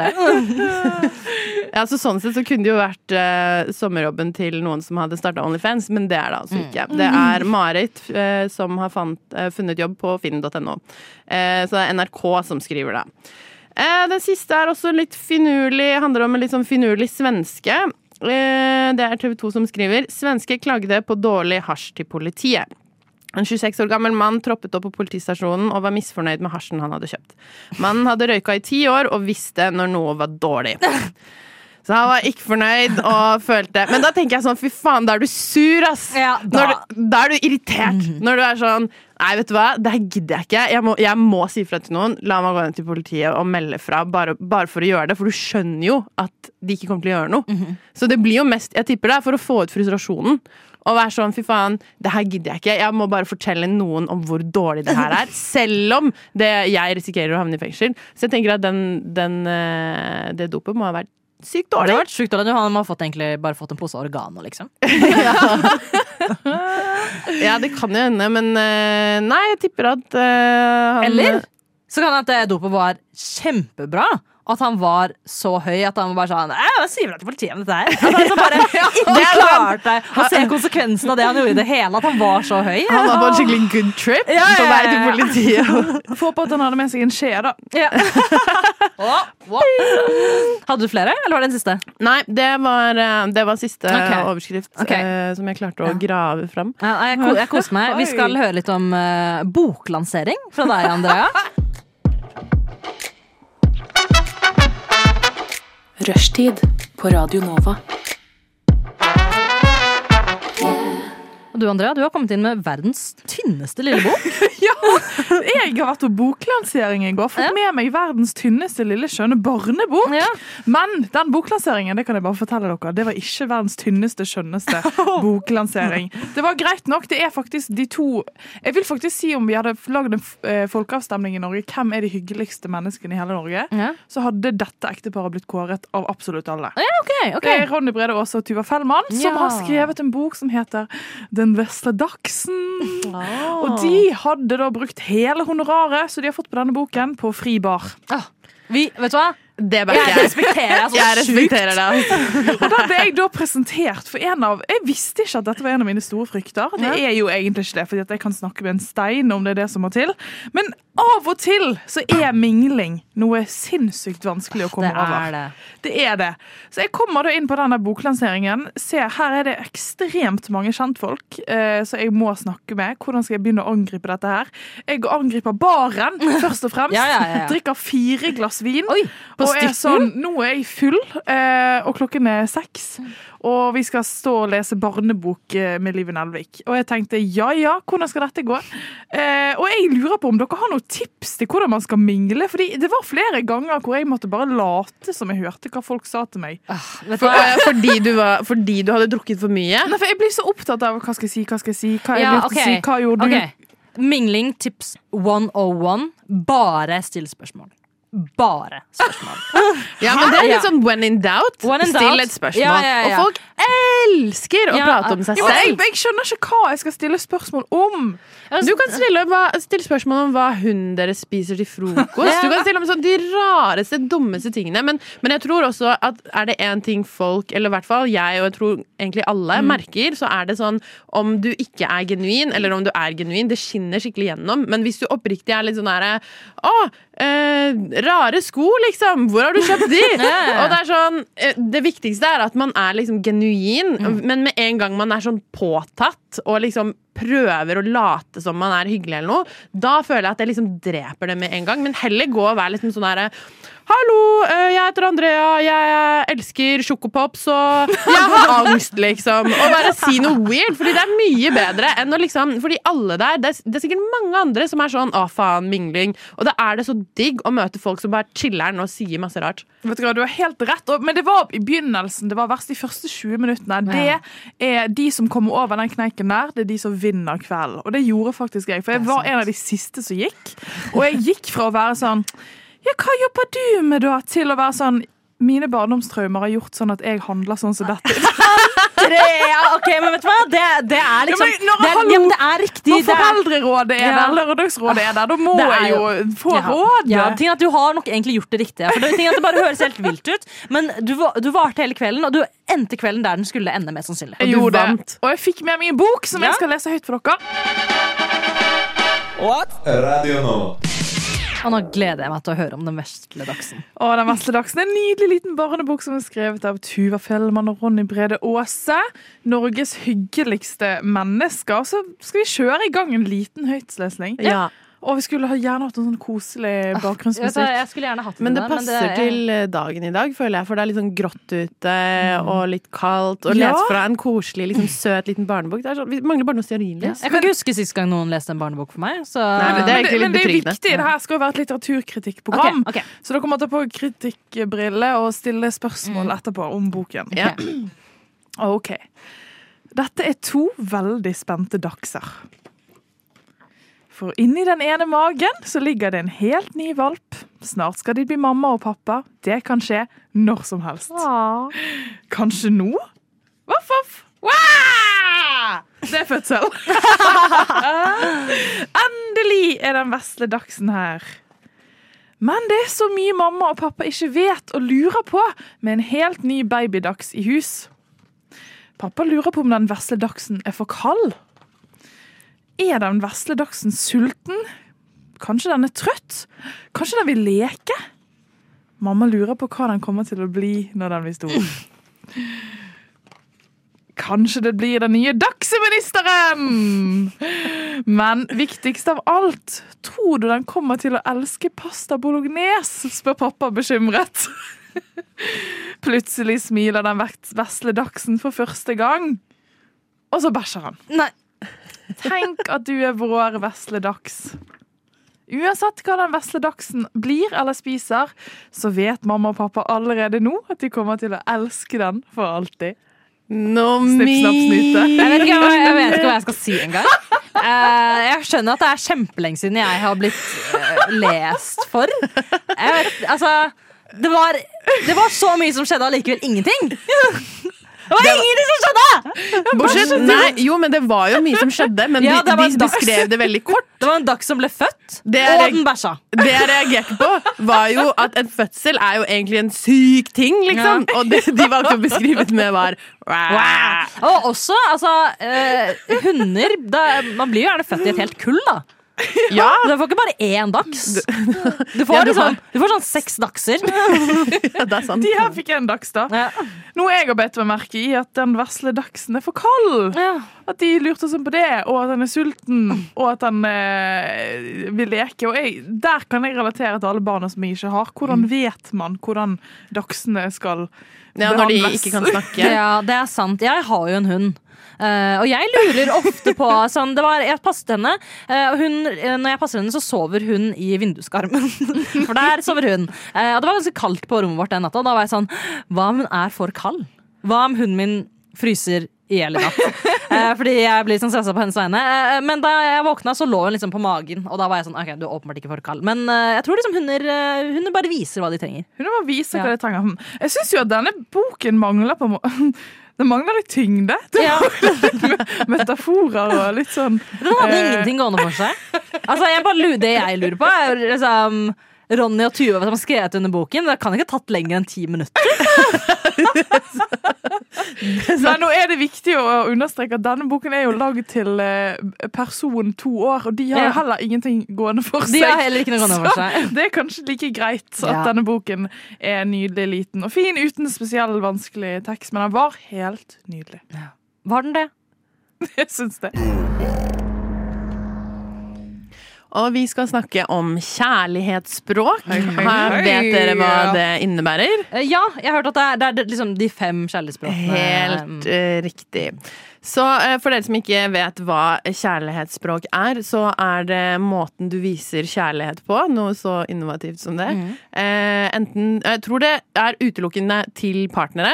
[SPEAKER 6] Ja, så Sånn sett så kunne det jo vært eh, sommerjobben til noen som hadde starta Onlyfans, men det er det altså ikke. Det er Marit eh, som har fant, eh, funnet jobb på finn.no. Eh, så det er NRK som skriver det. Eh, den siste er også litt finurlig, handler om en litt sånn finurlig svenske. Eh, det er TV 2 som skriver. Svenske klagde på dårlig hasj til politiet. En 26 år gammel mann troppet opp på politistasjonen og var misfornøyd med hasjen han hadde kjøpt. Mannen hadde røyka i ti år og visste når noe var dårlig. Så han var ikke fornøyd og følte Men da tenker jeg sånn, fy faen, da er du sur, ass!
[SPEAKER 5] Ja, da-
[SPEAKER 6] du, da er du irritert. Når du er sånn Nei, vet du hva, det her gidder jeg ikke. Jeg må, jeg må si fra til noen. La meg gå ned til politiet og melde fra, bare, bare for å gjøre det. For du skjønner jo at de ikke kommer til å gjøre noe. Så det blir jo mest Jeg tipper det er for å få ut frustrasjonen. Og være sånn, fy faen, det her gidder jeg ikke. Jeg må bare fortelle noen om hvor dårlig det her er. Selv om det, jeg risikerer å havne i fengsel. Så jeg tenker at den, den, eh, det dopet må ha vært sykt dårlig.
[SPEAKER 5] Det har vært sykt dårlig. Han har fått egentlig bare fått en pose organer, liksom.
[SPEAKER 6] Ja, det kan jo hende, men eh, nei, jeg tipper at uh, han
[SPEAKER 5] Eller så kan det at dopet var kjempebra. At han var så høy at han var bare sånn Jeg sier fra til politiet om dette her. Han så bare ikke klarte å se konsekvensen av det han gjorde i det hele. At han var så høy.
[SPEAKER 6] Han var på en skikkelig good trip
[SPEAKER 5] Ja, ja,
[SPEAKER 6] på vei til
[SPEAKER 5] ja, ja.
[SPEAKER 6] politiet.
[SPEAKER 3] Få på at han hadde med seg en skje, da.
[SPEAKER 5] Ja. Hadde du flere, eller var det den siste?
[SPEAKER 6] Nei, det var, eh, det var siste
[SPEAKER 5] okay.
[SPEAKER 6] overskrift
[SPEAKER 5] okay.
[SPEAKER 6] eh, som jeg klarte å grave fram.
[SPEAKER 5] Ja, jeg, jeg koser meg. Vi skal høre litt om eh, boklansering fra deg, Andrea.
[SPEAKER 7] Rushtid på Radio Nova.
[SPEAKER 5] Og du, Andrea, du har kommet inn med verdens tynneste lille bok. ja!
[SPEAKER 3] Jeg har vært på boklansering i går. Fått med meg verdens tynneste lille skjønne barnebok.
[SPEAKER 5] Ja.
[SPEAKER 3] Men den boklanseringen det kan jeg bare fortelle dere, det var ikke verdens tynneste, skjønneste boklansering. Det var greit nok. Det er faktisk de to Jeg vil faktisk si om vi hadde lagd en eh, folkeavstemning i Norge, hvem er de hyggeligste menneskene i hele Norge,
[SPEAKER 5] Ja.
[SPEAKER 3] så hadde dette ekteparet blitt kåret av absolutt alle.
[SPEAKER 5] Ok, ok.
[SPEAKER 3] Det er Ronny Brede Aase og Tuva Fellmann som
[SPEAKER 5] Ja.
[SPEAKER 3] har skrevet en bok som heter Den vesle dagsen. Og de hadde da brukt hele honoraret så de har fått på denne boken, på fri bar.
[SPEAKER 5] Vi, vet du hva?
[SPEAKER 6] Det backer
[SPEAKER 5] Jeg
[SPEAKER 6] jeg.
[SPEAKER 5] respekterer deg så
[SPEAKER 6] Jeg
[SPEAKER 5] sjukt.
[SPEAKER 6] respekterer altså.
[SPEAKER 3] Og da ble jeg da presentert for en av Jeg visste ikke at dette var en av mine store frykter. Det er jo egentlig ikke det, fordi jeg kan snakke med en stein om det er det som må til. Men av og til så er mingling noe sinnssykt vanskelig å komme
[SPEAKER 5] Det
[SPEAKER 3] over.
[SPEAKER 5] er det.
[SPEAKER 3] Det er det. Så jeg kommer da inn på denne boklanseringen. Se, her er det ekstremt mange kjentfolk eh, som jeg må snakke med. Hvordan skal jeg begynne å angripe dette her? Jeg angriper baren, først og fremst.
[SPEAKER 5] Ja, ja, ja.
[SPEAKER 3] Drikker fire glass vin.
[SPEAKER 5] Oi,
[SPEAKER 3] og er sånn, nå er jeg full, eh, og klokken er seks. Og vi skal stå og lese barnebok eh, med Live Nelvik. Og jeg tenkte ja ja, hvordan skal dette gå? Eh, og jeg lurer på om dere har noen tips til hvordan man skal mingle. Fordi det var flere ganger hvor jeg måtte bare late som jeg hørte hva folk sa til meg.
[SPEAKER 5] Du
[SPEAKER 6] For, fordi, du var, fordi du hadde drukket for mye?
[SPEAKER 3] Nei, for Jeg blir så opptatt av hva skal jeg si, hva skal jeg si, hva jeg
[SPEAKER 5] Ja, okay.
[SPEAKER 3] si, hva gjorde du?
[SPEAKER 5] Mingling tips 101. Bare still spørsmål. Bare spørsmål.
[SPEAKER 6] Ja, men det er litt sånn when in doubt.
[SPEAKER 5] When in
[SPEAKER 6] Still
[SPEAKER 5] doubt.
[SPEAKER 6] et spørsmål.
[SPEAKER 5] Ja, ja, ja.
[SPEAKER 6] Og folk elsker å prate om seg
[SPEAKER 3] Jo, jeg,
[SPEAKER 6] selv.
[SPEAKER 3] jeg skjønner ikke hva jeg skal stille spørsmål om.
[SPEAKER 6] Du kan stille, stille spørsmål om hva hunden deres spiser til frokost. Du kan stille om sånn, de rareste, dummeste tingene. Men, men jeg tror også at er det én ting folk, eller i hvert fall jeg og jeg tror egentlig alle, merker, så er det sånn om du ikke er genuin, eller om du er genuin, det skinner skikkelig gjennom. Men hvis du oppriktig er litt sånn herre Å, eh, rare sko, liksom. Hvor har du kjøpt de? Og det er sånn eh, Det viktigste er at man er liksom genuin, men med en gang man er sånn påtatt og liksom prøver å late som man er hyggelig eller noe, da føler jeg at jeg liksom dreper det med en gang. Men heller gå og være liksom sånn herre Hallo, eh, jeg heter Andrea, jeg elsker sjokopops, og jeg har angst, liksom. Og bare si noe weird, fordi det er mye bedre enn å liksom Fordi alle der, det er, det er sikkert mange andre som er sånn å, faen, mingling. Og da er det så digg å møte folk som bare chiller'n og sier masse rart.
[SPEAKER 3] Vet Du hva, du har helt rett, men det var i begynnelsen. Det var verst de første 20 minuttene. Det er de som kommer over den kneiken der, det er de som vinner kvelden. Og det gjorde faktisk jeg, for jeg var en av de siste som gikk. Og jeg gikk fra å være sånn Ja, hva jobber du med, da? Til å være sånn Mine barndomstraumer har gjort sånn at jeg handler sånn som dette.
[SPEAKER 5] Ja, ok, men vet du hva? Det, det er liksom
[SPEAKER 3] Ja, men når-
[SPEAKER 5] det, er, ja, men det er riktig.
[SPEAKER 3] Når
[SPEAKER 5] det er-
[SPEAKER 3] Foreldrerådet er
[SPEAKER 5] Ja.
[SPEAKER 3] der, Lørdagsrådet er der, da må
[SPEAKER 5] er
[SPEAKER 3] jeg jo få
[SPEAKER 5] Ja.
[SPEAKER 3] råd.
[SPEAKER 5] Ja, ting at Du har nok egentlig gjort det riktige. For det, ting at det bare høres helt vilt ut Men du, du varte hele kvelden, og du endte kvelden der den skulle ende. mest sannsynlig
[SPEAKER 3] Jeg
[SPEAKER 6] du vant.
[SPEAKER 3] Og jeg fikk med meg en bok som
[SPEAKER 5] Ja.
[SPEAKER 3] jeg skal lese høyt for dere. What?
[SPEAKER 8] Radio Nova.
[SPEAKER 5] Og nå gleder jeg meg til å høre om den vesle dagsen.
[SPEAKER 3] Og Den vesle dagsen er en nydelig liten barnebok som er skrevet av Tuva Fellmann og Ronny Brede Aase. Norges hyggeligste mennesker. Så skal vi kjøre i gang en liten høytslesning.
[SPEAKER 6] Ja.
[SPEAKER 3] Og vi skulle gjerne hatt en sånn koselig bakgrunnsmusikk.
[SPEAKER 5] jeg skulle gjerne hatt
[SPEAKER 6] Men det
[SPEAKER 5] der,
[SPEAKER 6] passer til eh, dagen i dag, føler jeg. For det er litt sånn grått ute og litt kaldt. Og
[SPEAKER 3] Ja.
[SPEAKER 6] lese fra en koselig, liksom søt liten barnebok. Det er sånn, vi mangler bare noe stearinlys.
[SPEAKER 5] Jeg kan ikke huske sist gang noen leste en barnebok for meg. Så
[SPEAKER 6] Nei, men det er
[SPEAKER 3] Men det,
[SPEAKER 6] litt
[SPEAKER 3] men det er viktig. Det her skal jo være et litteraturkritikkprogram.
[SPEAKER 5] Okay, okay.
[SPEAKER 3] Så dere må ta på kritikkbriller og stille spørsmål
[SPEAKER 5] Mm.
[SPEAKER 3] etterpå om boken.
[SPEAKER 6] Ja.
[SPEAKER 3] Ok. Dette er to veldig spente dagser. For inni den ene magen så ligger det en helt ny valp. Snart skal de bli mamma og pappa. Det kan skje når som helst. Kanskje nå? Voff, voff. Det er fødsel. Endelig er den vesle dagsen her. Men det er så mye mamma og pappa ikke vet og lurer på med en helt ny babydags i hus. Pappa lurer på om den vesle dagsen er for kald. Er den vesle dachsen sulten? Kanskje den er trøtt? Kanskje den vil leke? Mamma lurer på hva den kommer til å bli når den blir stor. Kanskje det blir den nye dagseministeren! Men viktigst av alt, tror du den kommer til å elske pasta bolognese? spør pappa bekymret. Plutselig smiler den vesle dagsen for første gang. Og så bæsjer han.
[SPEAKER 5] Nei.
[SPEAKER 3] Tenk at du er vår vesle dags. Uansett hva den vesle dagsen blir eller spiser, så vet mamma og pappa allerede nå at de kommer til å elske den for alltid.
[SPEAKER 6] No,
[SPEAKER 3] Snipp, snapp, snyte.
[SPEAKER 5] Jeg vet, ikke, hva- jeg vet ikke hva jeg skal si engang. Uh, jeg skjønner at det er kjempelenge siden jeg har blitt eh, lest for. Jeg vet, altså det var, det var så mye som skjedde, allikevel ingenting. Det var ingenting som skjedde!
[SPEAKER 6] Bortsett, nei, jo, men det var jo mye som skjedde, men
[SPEAKER 5] Ja,
[SPEAKER 6] de, de beskrev det veldig kort.
[SPEAKER 5] Det var en dachs som ble født,
[SPEAKER 6] Det
[SPEAKER 5] og den bæsja.
[SPEAKER 6] Det jeg reagerte på, var jo at en fødsel er jo egentlig en syk ting, liksom. Og det de valgte å beskrive det med, var
[SPEAKER 5] Wow. Og også, altså eh, Hunder da, Man blir jo gjerne født i et helt kull, da.
[SPEAKER 6] Ja,
[SPEAKER 5] Du får ikke bare én dags. Du får,
[SPEAKER 6] Ja, du
[SPEAKER 5] liksom, du får sånn seks dagser.
[SPEAKER 6] det er sant.
[SPEAKER 3] De her fikk en dags, da.
[SPEAKER 5] Ja.
[SPEAKER 3] Noe jeg har bedt meg merke i, at den vesle dagsen er for kald.
[SPEAKER 5] Ja.
[SPEAKER 3] At de lurte sånn på det, og at han er sulten, og at han eh, vil leke. Og jeg, der kan jeg relatere til alle barna som jeg ikke har. Hvordan vet man hvordan dagsene skal
[SPEAKER 6] Ja, når de ikke kan snakke.
[SPEAKER 5] Ja, det er sant. Jeg har jo en hund. Eh, og jeg lurer ofte på sånn, det var, Jeg passet henne, eh, og hun, eh, når jeg passer henne, så sover hun i vinduskarmen. For der sover hun. Og det var ganske kaldt på rommet vårt den natta. Og da var jeg sånn Hva om hun er for kald? Hva om hunden min fryser i hjel i natt? Fordi jeg blir sånn stressa på hennes vegne. Men da jeg våkna, så lå hun liksom på magen, og da var jeg sånn OK, du er åpenbart ikke for kald. Men jeg tror liksom hunder, hunder bare viser hva de trenger.
[SPEAKER 3] Hun bare viser hva de trenger. Jeg syns jo at denne boken mangler på Det mangler litt tyngde. Det
[SPEAKER 5] Ja.
[SPEAKER 3] er metaforer og litt sånn
[SPEAKER 5] Den hadde
[SPEAKER 3] Eh.
[SPEAKER 5] ingenting gående for seg. Altså, jeg bare, det jeg lurer på, er liksom Ronny og Tuva som har skrevet under boken. Det kan ikke ha tatt lenger enn ti minutter.
[SPEAKER 3] Men nå er det viktig å understreke at denne boken er jo laget til eh, person to år, og de har
[SPEAKER 5] Ja.
[SPEAKER 3] heller ingenting gående for
[SPEAKER 5] De
[SPEAKER 3] seg.
[SPEAKER 5] har heller ikke noe gående for seg.
[SPEAKER 3] Så det er kanskje like greit at
[SPEAKER 5] Ja.
[SPEAKER 3] denne boken er nydelig liten og fin uten spesiell vanskelig tekst, men den var helt nydelig.
[SPEAKER 5] Var den det?
[SPEAKER 3] Jeg syns det.
[SPEAKER 6] Og vi skal snakke om kjærlighetsspråk.
[SPEAKER 3] hei,
[SPEAKER 6] hei,
[SPEAKER 3] hei.
[SPEAKER 6] vet dere hva det innebærer?
[SPEAKER 5] Eh, Ja, jeg har hørt at det er, det er liksom de fem kjærlighetsspråkene.
[SPEAKER 6] Helt uh, riktig. Så uh, for dere som ikke vet hva kjærlighetsspråk er, så er det måten du viser kjærlighet på. Noe så innovativt som det. Eh, enten Jeg tror det er utelukkende til partnere.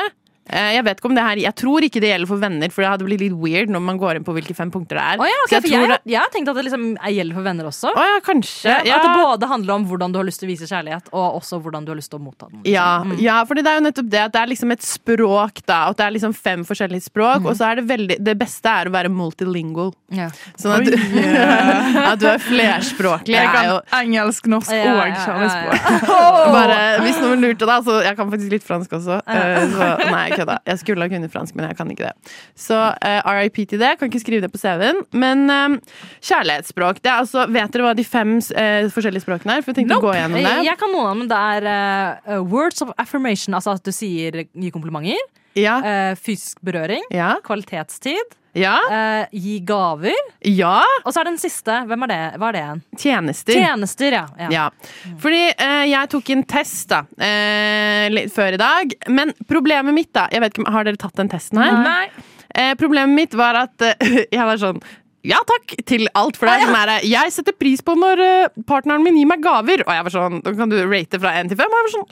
[SPEAKER 6] Eh, jeg vet ikke om det her Jeg tror ikke det gjelder for venner, for det hadde blitt litt weird når man går inn på hvilke fem punkter det er.
[SPEAKER 5] Oh, ja, okay,
[SPEAKER 6] Så jeg
[SPEAKER 5] for jeg,
[SPEAKER 6] det-
[SPEAKER 5] jeg har tenkt at det liksom er- gjelder for venner også.
[SPEAKER 6] Oh, ja, kanskje. Ja.
[SPEAKER 5] At det både handler om hvordan du har lyst til å vise kjærlighet, og også hvordan du har lyst til å motta den. liksom.
[SPEAKER 6] Ja, ja, for det er jo nettopp det at det er liksom et språk, da. At det er liksom fem forskjellige språk. Og så er det veldig Det beste er å være multilingual.
[SPEAKER 5] Ja.
[SPEAKER 6] Sånn at du, at du er flerspråklig.
[SPEAKER 3] Jeg
[SPEAKER 6] kan jo
[SPEAKER 3] engelsk, norsk
[SPEAKER 5] Ja,
[SPEAKER 3] og
[SPEAKER 5] ja, ja.
[SPEAKER 3] kjærlighetsspråk.
[SPEAKER 6] bare, Hvis noen lurte, da. Så jeg kan faktisk litt fransk også. Eh, Så, nei, kødda. Jeg skulle ha kunnet fransk, men jeg kan ikke det. Så uh, RIP til det. Kan ikke skrive det på CV-en. Men eh, kjærlighetsspråk det er altså, Vet dere hva de fem uh, forskjellige språkene er? For jeg tenkte å gå gjennom det.
[SPEAKER 5] Jeg, jeg kan noen av dem. Det er uh, words of affirmation, altså at du sier Nye komplimenter.
[SPEAKER 6] Ja.
[SPEAKER 5] eh, fysisk berøring.
[SPEAKER 6] Ja.
[SPEAKER 5] Kvalitetstid.
[SPEAKER 6] Ja.
[SPEAKER 5] eh, gi gaver.
[SPEAKER 6] ja.
[SPEAKER 5] Og så er den siste. Hvem er det? Hva er det igjen?
[SPEAKER 6] Tjenester.
[SPEAKER 5] Tjenester, ja. ja.
[SPEAKER 6] Ja. Fordi eh, jeg tok en test da eh, litt før i dag. Men problemet mitt, da jeg vet ikke, Har dere tatt den testen her?
[SPEAKER 3] Nei.
[SPEAKER 6] Eh, problemet mitt var at jeg var sånn ja takk til alt. For det er sånn her, jeg setter pris på når eh, partneren min gir meg gaver. Og jeg var sånn, da kan du rate fra én til fem. Og jeg var sånn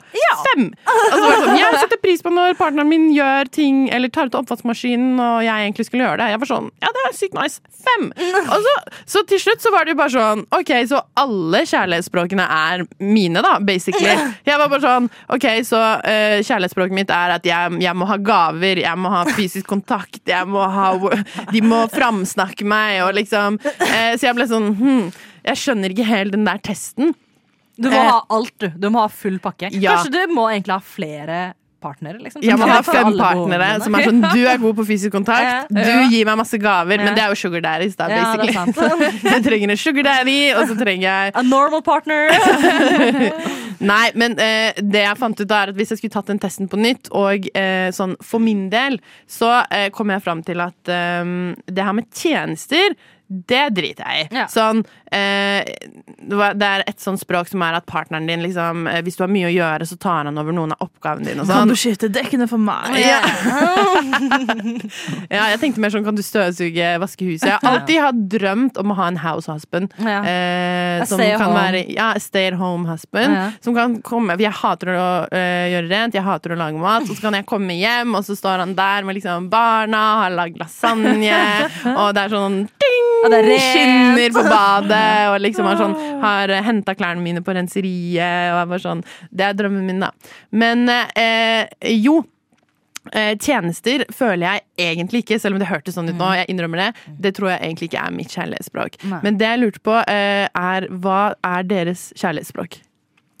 [SPEAKER 6] fem. Og så var sånn, jeg setter pris på når partneren min gjør ting eller tar ut oppvaskmaskinen og jeg egentlig skulle gjøre det. Jeg var sånn, ja det er sykt nice. Fem. Så, så til slutt så var det jo bare sånn OK, så alle kjærlighetsspråkene er mine, da, basically. Jeg var bare sånn OK, så uh, kjærlighetsspråket mitt er at jeg, jeg må ha gaver, jeg må ha fysisk kontakt, jeg må ha De må framsnakke meg, og liksom eh, Så jeg ble sånn hm, Jeg skjønner ikke helt den der testen.
[SPEAKER 5] Du må
[SPEAKER 6] Eh,
[SPEAKER 5] ha alt, du. Du må ha full pakke.
[SPEAKER 6] Ja.
[SPEAKER 5] Kanskje du må egentlig ha flere partnere? Liksom,
[SPEAKER 6] Ja,
[SPEAKER 5] man
[SPEAKER 6] må
[SPEAKER 5] kan
[SPEAKER 6] ha
[SPEAKER 5] ta
[SPEAKER 6] fem partnere som er sånn Du er god på fysisk kontakt, du gir meg masse gaver. Men det er jo sugar daddies, da,
[SPEAKER 5] Ja, det er
[SPEAKER 6] basically.
[SPEAKER 5] sant.
[SPEAKER 6] Jeg trenger en sugar daddy, og så trenger jeg
[SPEAKER 5] A normal partner.
[SPEAKER 6] Nei, men eh, det jeg fant ut da er at hvis jeg skulle tatt den testen på nytt, og eh, sånn for min del, så eh, kom jeg fram til at eh, det her med tjenester det driter jeg i.
[SPEAKER 5] Ja.
[SPEAKER 6] Sånn, eh, det er et sånt språk som er at partneren din liksom, eh, Hvis du har mye å gjøre, så tar han over noen av oppgavene dine.
[SPEAKER 3] Kan
[SPEAKER 6] sånn.
[SPEAKER 3] du skifte dekkene for meg?
[SPEAKER 6] Ja. ja, jeg tenkte mer sånn Kan du støvsuge, vaske huset? Jeg har alltid hatt drømt om å ha en house husband.
[SPEAKER 5] Ja.
[SPEAKER 6] Eh, som kan
[SPEAKER 5] home.
[SPEAKER 6] være ja, stay at home husband. Som kan komme Jeg hater å eh, gjøre rent, jeg hater å lage mat. Og så kan jeg komme hjem, og så står han der med liksom barna, har lagd lasagne, og det er sånn
[SPEAKER 5] Og det er rent.
[SPEAKER 6] Skinner på badet, og liksom har sånn Har henta klærne mine på renseriet, og er bare sånn Det er drømmen min, da. Men eh, jo. Eh, tjenester føler jeg egentlig ikke, selv om det hørtes sånn ut nå. Jeg innrømmer det. Det tror jeg egentlig ikke er mitt kjærlighetsspråk.
[SPEAKER 5] Nei.
[SPEAKER 6] Men det jeg lurte på, eh, er hva er deres kjærlighetsspråk?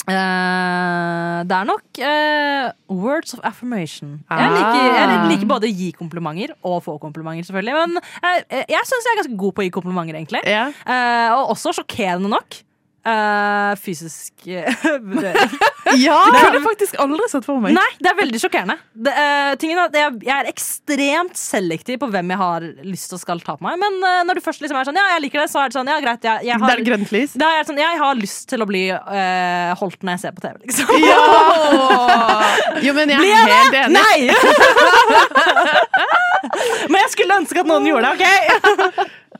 [SPEAKER 5] Eh, det er nok uh, words of affirmation. Jeg
[SPEAKER 6] Ah.
[SPEAKER 5] liker, jeg liker både å gi komplimenter og få komplimenter, selvfølgelig. Men eh, jeg syns jeg er ganske god på å gi komplimenter, egentlig.
[SPEAKER 6] Yeah.
[SPEAKER 5] Uh, og også sjokkerende nok. Eh, fysisk vurdering. ja!
[SPEAKER 3] Det kunne jeg faktisk aldri sett for meg.
[SPEAKER 5] Nei, det er veldig sjokkerende. Det, uh, tingen er at jeg, jeg er ekstremt selektiv på hvem jeg har lyst til skal ta på meg. Men uh, når du først liksom er sånn, ja, jeg liker det, så er det sånn, ja, greit. Jeg, jeg,
[SPEAKER 6] Det
[SPEAKER 5] har,
[SPEAKER 6] er grønt lys.
[SPEAKER 5] da er det sånn, jeg har lyst til å bli eh, holdt når jeg ser på TV, liksom.
[SPEAKER 6] Jo, men jeg er helt enig.
[SPEAKER 5] Nei! Men jeg skulle ønske at noen gjorde det, OK?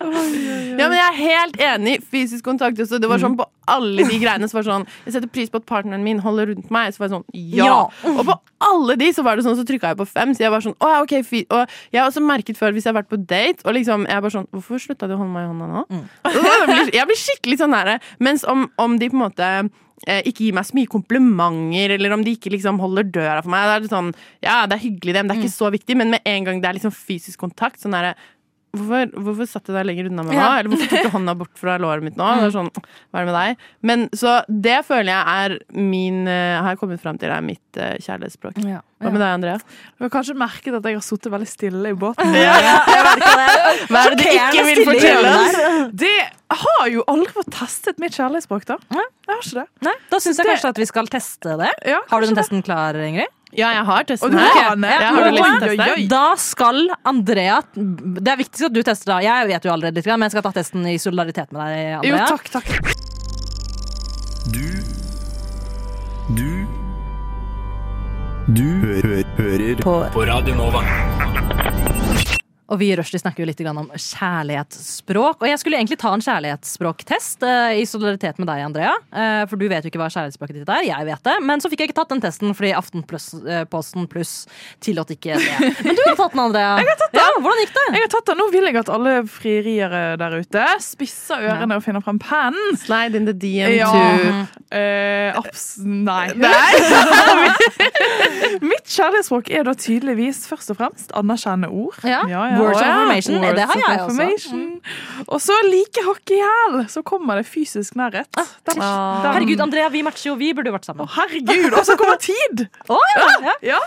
[SPEAKER 6] Ja, men jeg er helt enig. Fysisk kontakt også. Det var sånn på alle de greiene. Så var det sånn, Jeg setter pris på at partneren min holder rundt meg. Så var det sånn, ja. Og på alle de så var det sånn, så trykka jeg på fem. Så jeg var sånn, å ok, fi. Og jeg har også merket før hvis jeg har vært på date, og liksom, jeg er bare sånn Hvorfor slutta du å holde meg i hånda nå? Jeg blir, jeg blir skikkelig sånn nære. Mens om, om de på en måte eh, ikke gir meg så mye komplimenter, eller om de ikke liksom holder døra for meg. Da er det sånn, ja, det er hyggelig, det, men det er ikke så viktig. Men med en gang det er liksom fysisk kontakt, sånn er det Hvorfor, hvorfor satt du deg lenger unna meg nå?
[SPEAKER 5] Ja.
[SPEAKER 6] Eller hvorfor tok du hånda bort fra låret mitt nå? Det sånn, hva er det med deg? Men Så det føler jeg er min eh, Har jeg kommet fram til er mitt uh, kjærlighetsspråk.
[SPEAKER 5] Ja.
[SPEAKER 6] Hva med deg, Andrea?
[SPEAKER 3] Du har kanskje merket at jeg har sittet veldig stille i båten.
[SPEAKER 6] Hva er det du ikke vil fortelle oss?
[SPEAKER 3] Det har jo aldri fått testet mitt kjærlighetsspråk, da.
[SPEAKER 5] Nei.
[SPEAKER 3] Jeg har ikke det.
[SPEAKER 5] Nei, da syns jeg
[SPEAKER 3] Det-
[SPEAKER 5] kanskje at vi skal teste det.
[SPEAKER 3] Ja,
[SPEAKER 5] Har du den testen klar, Ingrid?
[SPEAKER 6] Ja, jeg har testen her.
[SPEAKER 3] har
[SPEAKER 6] Ja, har du lyst til å
[SPEAKER 3] Oi,
[SPEAKER 6] teste?
[SPEAKER 3] oi, oi.
[SPEAKER 5] Da skal Andrea Det er viktig at du tester, da. Jeg vet jo allerede litt, men jeg skal ta testen i solidaritet med deg,
[SPEAKER 3] Jo, takk, takk.
[SPEAKER 1] Du Du Du hø hører på. på Radio Nova.
[SPEAKER 5] Og vi i Rushdie snakker jo litt om kjærlighetsspråk. Og jeg skulle egentlig ta en kjærlighetsspråktest eh, i solidaritet med deg, Andrea. Eh, for du vet jo ikke hva kjærlighetsspråket ditt er. Jeg vet det. Men så fikk jeg ikke tatt den testen fordi Aftenposten pluss tillot ikke det. Men du har tatt den, Andrea. Jeg har tatt den. Ja, hvordan gikk det?
[SPEAKER 3] Jeg har tatt den. Nå vil jeg at alle frieriere der ute spisser ørene og finner frem pennen.
[SPEAKER 6] Slide in the DM
[SPEAKER 3] Ja.
[SPEAKER 6] to
[SPEAKER 3] Eh, abs nei. Mitt kjærlighetsspråk er da tydeligvis først og fremst anerkjennende ord.
[SPEAKER 5] Ja.
[SPEAKER 3] Ja, ja.
[SPEAKER 5] Words of information.
[SPEAKER 3] Words
[SPEAKER 5] Det har jeg også.
[SPEAKER 3] affirmation. Og så like hakk i hæl, så kommer det fysisk nærhet. Den- den-
[SPEAKER 5] Herregud, Andrea, vi matcher jo. Vi burde jo vært
[SPEAKER 3] Å,
[SPEAKER 5] sammen.
[SPEAKER 3] herregud! Og så kommer tid!
[SPEAKER 5] oh, ja, ja.
[SPEAKER 3] Ja.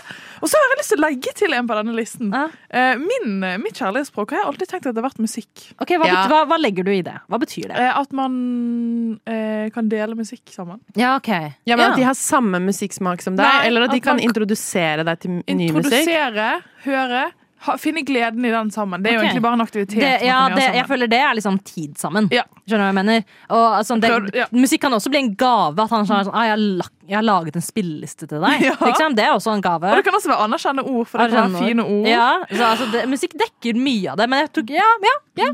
[SPEAKER 3] Og så har jeg lyst til å legge til en på denne listen.
[SPEAKER 5] Ja.
[SPEAKER 3] Eh, Min, mitt kjærlighetsspråk har jeg alltid tenkt at det har vært musikk.
[SPEAKER 5] Ok, hva,
[SPEAKER 6] Ja.
[SPEAKER 5] hva, hva legger du i det? Hva betyr det?
[SPEAKER 3] Eh, At man eh, kan dele musikk sammen.
[SPEAKER 5] Ja, ok.
[SPEAKER 6] Ja, men At de har samme musikksmak som deg,
[SPEAKER 3] Nei,
[SPEAKER 6] eller at de
[SPEAKER 3] at
[SPEAKER 6] kan introdusere deg til ny musikk?
[SPEAKER 3] Introdusere, høre, finne gleden i den sammen. Det er jo egentlig bare en aktivitet.
[SPEAKER 5] Det, ja, det, jeg føler det er liksom tid sammen.
[SPEAKER 3] Ja.
[SPEAKER 5] Skjønner du hva jeg mener? Og, altså, det. Musikk kan også bli en gave. At han sånn, ah, jeg, har lagt, 'Jeg har laget en spilleliste til deg'.
[SPEAKER 3] Ja.
[SPEAKER 5] Liksom, det er også en gave.
[SPEAKER 3] Og det kan også være anerkjennende ord, for det kan være fine ord.
[SPEAKER 5] Ja, så, altså, det, musikk dekker mye av det, men jeg tok Ja, ja. ja.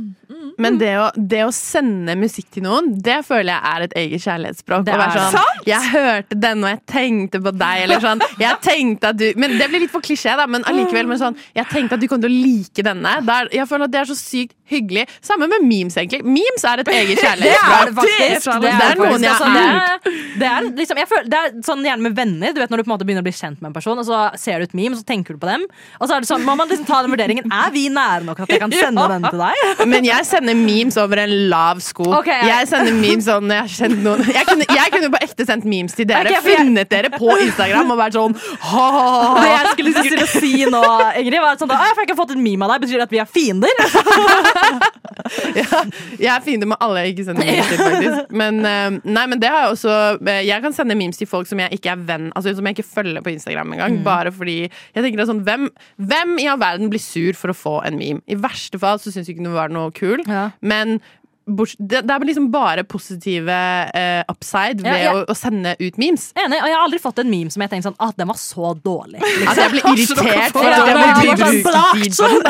[SPEAKER 6] Men det å, det å sende musikk til noen, det føler jeg er et eget kjærlighetsspråk.
[SPEAKER 5] Det er
[SPEAKER 6] sånn, sant? Jeg hørte denne, og jeg tenkte på deg. Eller sånn, jeg tenkte at du Men Det blir litt for klisjé, da. Men allikevel. Men sånn, jeg tenkte at du kom til å like denne. Det er, jeg føler at det er så sykt hyggelig. Samme med memes, egentlig. Memes er et eget
[SPEAKER 5] Det er det faktisk.
[SPEAKER 3] Det er
[SPEAKER 6] Det er noen jeg har
[SPEAKER 5] det er, det er, liksom, jeg føler, det er sånn gjerne med venner. Du vet Når du på en måte begynner å bli kjent med en person, og så ser du et meme, og så tenker du på dem. Og så er det sånn, må man liksom ta den vurderingen Er vi nære nok at jeg kan sende den til deg?
[SPEAKER 6] Men jeg sender memes over en lav sko.
[SPEAKER 5] Okay, ja.
[SPEAKER 6] Jeg sender memes sånn jeg, har kjent noen. Jeg, kunne, jeg kunne på ekte sendt memes til dere.
[SPEAKER 5] okay, jeg-
[SPEAKER 6] Funnet dere på Instagram og vært sånn ha, ha, ha,
[SPEAKER 5] Det jeg skulle til å si nå, Ingrid, var sånn da, «Å, jeg har ikke fått et meme av deg. Betyr det at vi er fiender?
[SPEAKER 6] ja, Jeg er fiende med alle jeg ikke sender memes til, faktisk. Men, eh, nei, men det har jeg også eh, Jeg kan sende memes til folk som jeg ikke er venn Altså som jeg ikke følger på Instagram engang. Bare fordi jeg tenker det sånn hvem, hvem i all verden blir sur for å få en meme? I verste fall så syns jeg ikke det var noe kul,
[SPEAKER 5] Ja.
[SPEAKER 6] men det, det er liksom bare positive uh, upside ved
[SPEAKER 5] Ja, ja.
[SPEAKER 6] Å, å sende ut memes.
[SPEAKER 5] Enig, og Jeg har aldri fått en meme som jeg tenkte sånn ah, den var så dårlig. Liksom.
[SPEAKER 6] At jeg ble irritert
[SPEAKER 5] Ja, det
[SPEAKER 6] bruke
[SPEAKER 5] sånn blakt,
[SPEAKER 6] sånn.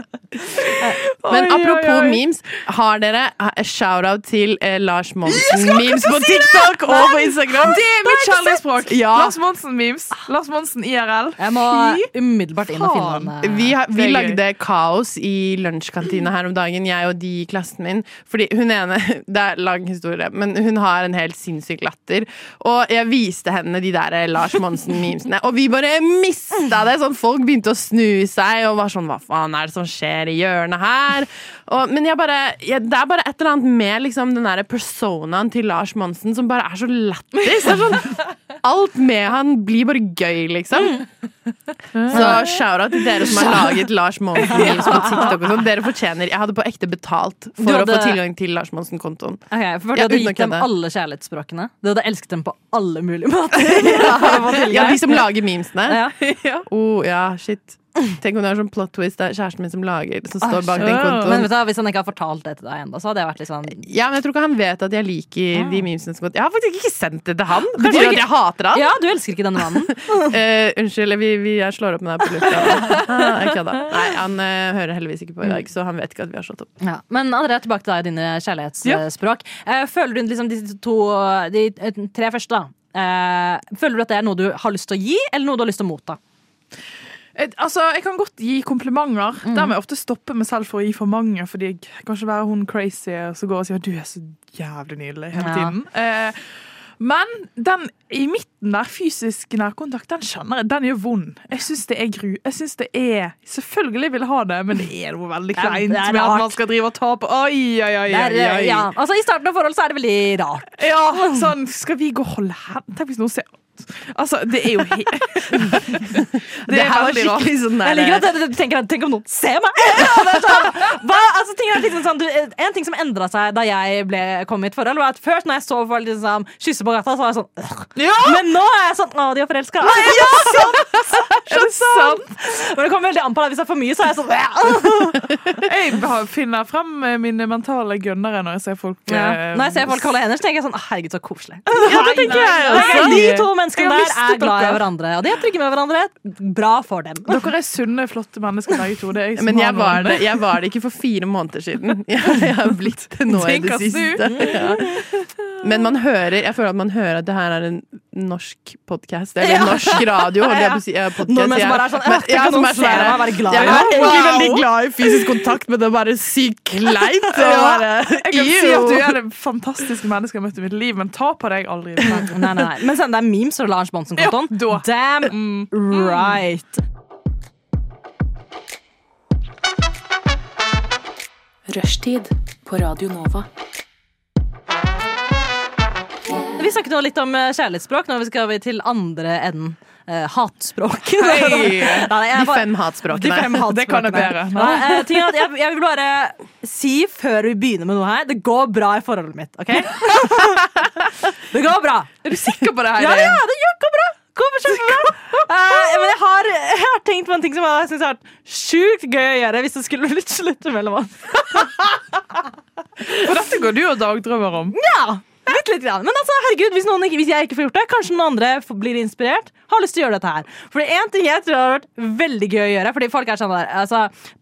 [SPEAKER 6] Men apropos
[SPEAKER 3] oi, oi.
[SPEAKER 6] memes, har dere eh, shout-out til eh, Lars Monsen-memes på TikTok og på Instagram?
[SPEAKER 3] Det er mitt kjærlighetsspråk!
[SPEAKER 6] Ja.
[SPEAKER 3] Lars Monsen-memes. Lars Monsen IRL.
[SPEAKER 5] Jeg må umiddelbart inn og finne den.
[SPEAKER 6] Vi, har, vi lagde kaos i lunsjkantina her om dagen, jeg og de i klassen min. Fordi hun ene Det er lang historie, men hun har en helt sinnssyk latter. Og jeg viste henne de der Lars Monsen-memesene, og vi bare mista det! Sånn, folk begynte å snu seg og var sånn Hva faen er det som skjer i hjørnet her? Og, men jeg bare, jeg, det er bare et eller annet med liksom, den der personaen til Lars Monsen som bare er så lættis. Sånn, alt med han blir bare gøy, liksom. Så shout-out til dere som har laget Lars Monsen-memes på TikTok. og sånn. Dere fortjener Jeg hadde på ekte betalt for å få tilgang til Lars Monsen-kontoen.
[SPEAKER 5] Okay, for Du hadde
[SPEAKER 6] ja,
[SPEAKER 5] gitt dem alle kjærlighetsspråkene. Du hadde elsket dem på alle mulige måter.
[SPEAKER 6] Ja, de som lager memesene.
[SPEAKER 5] Ja.
[SPEAKER 6] Oh, ja, shit. Tenk om det er sånn plot twist. Det er kjæresten min som lager Som står bak den
[SPEAKER 5] Men vet du, hvis han ikke har fortalt det til deg ennå, så hadde jeg vært litt sånn
[SPEAKER 6] Ja, men jeg tror ikke han vet at jeg liker de memesene så godt. Jeg har faktisk ikke sendt det til han. Betyr det at jeg hater han?
[SPEAKER 5] Ja, du elsker ikke denne mannen.
[SPEAKER 6] uh, unnskyld, vi, vi, jeg slår opp med deg på lufta. Jeg kødda. Nei, han uh, hører heldigvis ikke på i dag, så han vet ikke at vi har slått opp.
[SPEAKER 5] Ja. Men Andrea, tilbake til deg og dine kjærlighetsspråk. Eh, føler du liksom de to De tre første, da. Føler du at det er noe du har lyst til å gi, eller noe du har lyst til å motta?
[SPEAKER 3] Altså, Jeg kan godt gi komplimenter. Der må jeg ofte stoppe meg selv for å gi for mange. Fordi jeg kan ikke være hun crazy som går og sier du er så jævlig nydelig hele
[SPEAKER 5] Ja.
[SPEAKER 3] tiden. Eh, men den i midten der, fysisk nærkontakt, den kjenner jeg. Den gjør vond. Jeg syns det er gru. Jeg synes det er Selvfølgelig vil jeg ha det, men det er noe veldig kleint med at man skal drive og ta på Oi, oi, oi. oi, oi,
[SPEAKER 5] ja. altså, I starten av forhold så er det veldig rart.
[SPEAKER 3] Ja, sånn Skal vi gå og holde hendene? Tenk hvis noen ser Altså, det er jo he Det er
[SPEAKER 6] her var skikkelig sånn
[SPEAKER 5] Jeg liker at du tenker at Tenk om noen ser meg! Ja, det sånn, hva? Altså, ting er liksom sånn, du, en ting som endra seg da jeg ble, kom i et forhold, var at først når jeg så folk liksom, kysse på gata, så var jeg sånn ja! Men nå er jeg sånn Å, de er forelska!
[SPEAKER 3] Er det sant?
[SPEAKER 5] Men det kommer veldig an på det. Hvis det er for mye, så er jeg sånn.
[SPEAKER 3] Jeg finner frem eh, mine mentale gønnere når jeg ser folk
[SPEAKER 5] ja.
[SPEAKER 3] eh,
[SPEAKER 5] Når jeg ser folk holde hender, så tenker jeg sånn Herregud, så koselig.
[SPEAKER 3] Ja, det tenker jeg
[SPEAKER 5] Ok, De to menneskene
[SPEAKER 3] Har
[SPEAKER 5] der er glad i hverandre, og de er trygge med hverandre. Bra for dem.
[SPEAKER 3] Dere er sunne, flotte mennesker begge to. Det er jeg som
[SPEAKER 6] Men jeg var, det, jeg var det ikke for fire måneder siden. Jeg, jeg har blitt det nå i det siste. Ja. Men man hører, jeg føler at man hører at det her er en norsk podkast. Eller
[SPEAKER 5] Ja.
[SPEAKER 6] norsk radio, holder jeg på å si. Podcast,
[SPEAKER 5] Nordmenn som bare er sånn
[SPEAKER 6] Men- ja, som er sånn jeg,
[SPEAKER 5] meg, være glad i
[SPEAKER 6] Jeg er egentlig
[SPEAKER 5] Wow.
[SPEAKER 6] veldig glad i fysisk kontakt, men det er bare sykt kleint.
[SPEAKER 3] Ja,
[SPEAKER 6] bare-
[SPEAKER 3] Jeg kan si at du er det fantastiske mennesket jeg har møtt i mitt liv, men ta på deg aldri.
[SPEAKER 5] Nei, nei, nei. Men send deg memes og Lars Monsen-kontoen.
[SPEAKER 3] Ja, da.
[SPEAKER 5] Damn right.
[SPEAKER 7] Rushtid på Radio Nova.
[SPEAKER 5] Vi snakket nå litt om eh, kjærlighetsspråk. Nå skal vi til andre enden. Uh, hatspråk.
[SPEAKER 6] Hey.
[SPEAKER 5] Nei, jeg
[SPEAKER 6] De fem
[SPEAKER 5] De fem hatspråkene.
[SPEAKER 3] Det kan jeg bedre.
[SPEAKER 5] Nei, eh, er jeg, jeg vil bare si før vi begynner med noe her Det går bra i forholdet mitt, OK? Det går bra.
[SPEAKER 3] Er du sikker på det her?
[SPEAKER 5] Ja, ja, det går bra. Går kjempebra. Uh, men jeg har, jeg har tenkt på en ting som jeg syns har vært sjukt gøy å gjøre hvis det skulle blitt slutt mellom oss.
[SPEAKER 3] For dette går du og dagdrømmer om.
[SPEAKER 5] Ja, litt, litt grann. Men altså, herregud, hvis, ikke, hvis jeg ikke får gjort det, kanskje noen andre blir inspirert. Har lyst til å gjøre dette her. For en ting jeg tror har vært veldig gøy å gjøre Fordi folk er sånn der altså,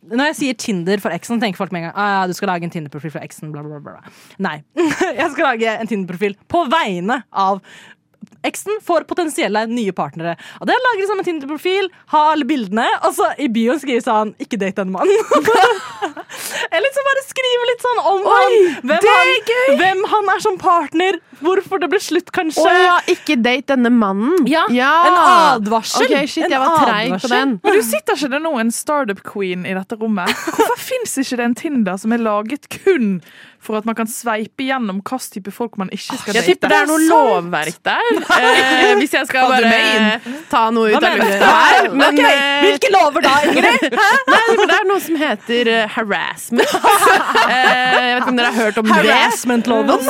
[SPEAKER 5] Når jeg sier Tinder for eksen, tenker folk med en gang ah, du skal lage en Tinder-profil for eksen. Nei. jeg skal lage en Tinder-profil på vegne av eksen for potensielle nye partnere. Og det er å lage liksom en Tinder-profil, ha alle bildene, og så i bioen skriver han 'ikke date denne mannen'. Eller så bare skrive litt sånn om han, hvem, han, hvem han er som partner, hvorfor det ble slutt, kanskje.
[SPEAKER 6] Å ja, ikke date denne mannen.
[SPEAKER 5] Ja, en advarsel.
[SPEAKER 6] Ok, shit,
[SPEAKER 5] En
[SPEAKER 6] jeg var treig på den.
[SPEAKER 3] Men du sitter ikke det nå en startup queen i dette rommet? Hvorfor fins ikke det en Tinder som er laget kun for at man kan sveipe gjennom hvilken type folk man ikke skal date.
[SPEAKER 6] Jeg tipper det er noe lovverk der. Eh, hvis jeg skal bare ta noe ut av lufta her. Men
[SPEAKER 5] Ok,
[SPEAKER 6] eh,
[SPEAKER 5] Hvilke lover da, Ingrid?
[SPEAKER 6] nei, for det er noe som heter eh, harassment. Eh, jeg vet ikke om dere har hørt om.
[SPEAKER 5] Harassment-loven.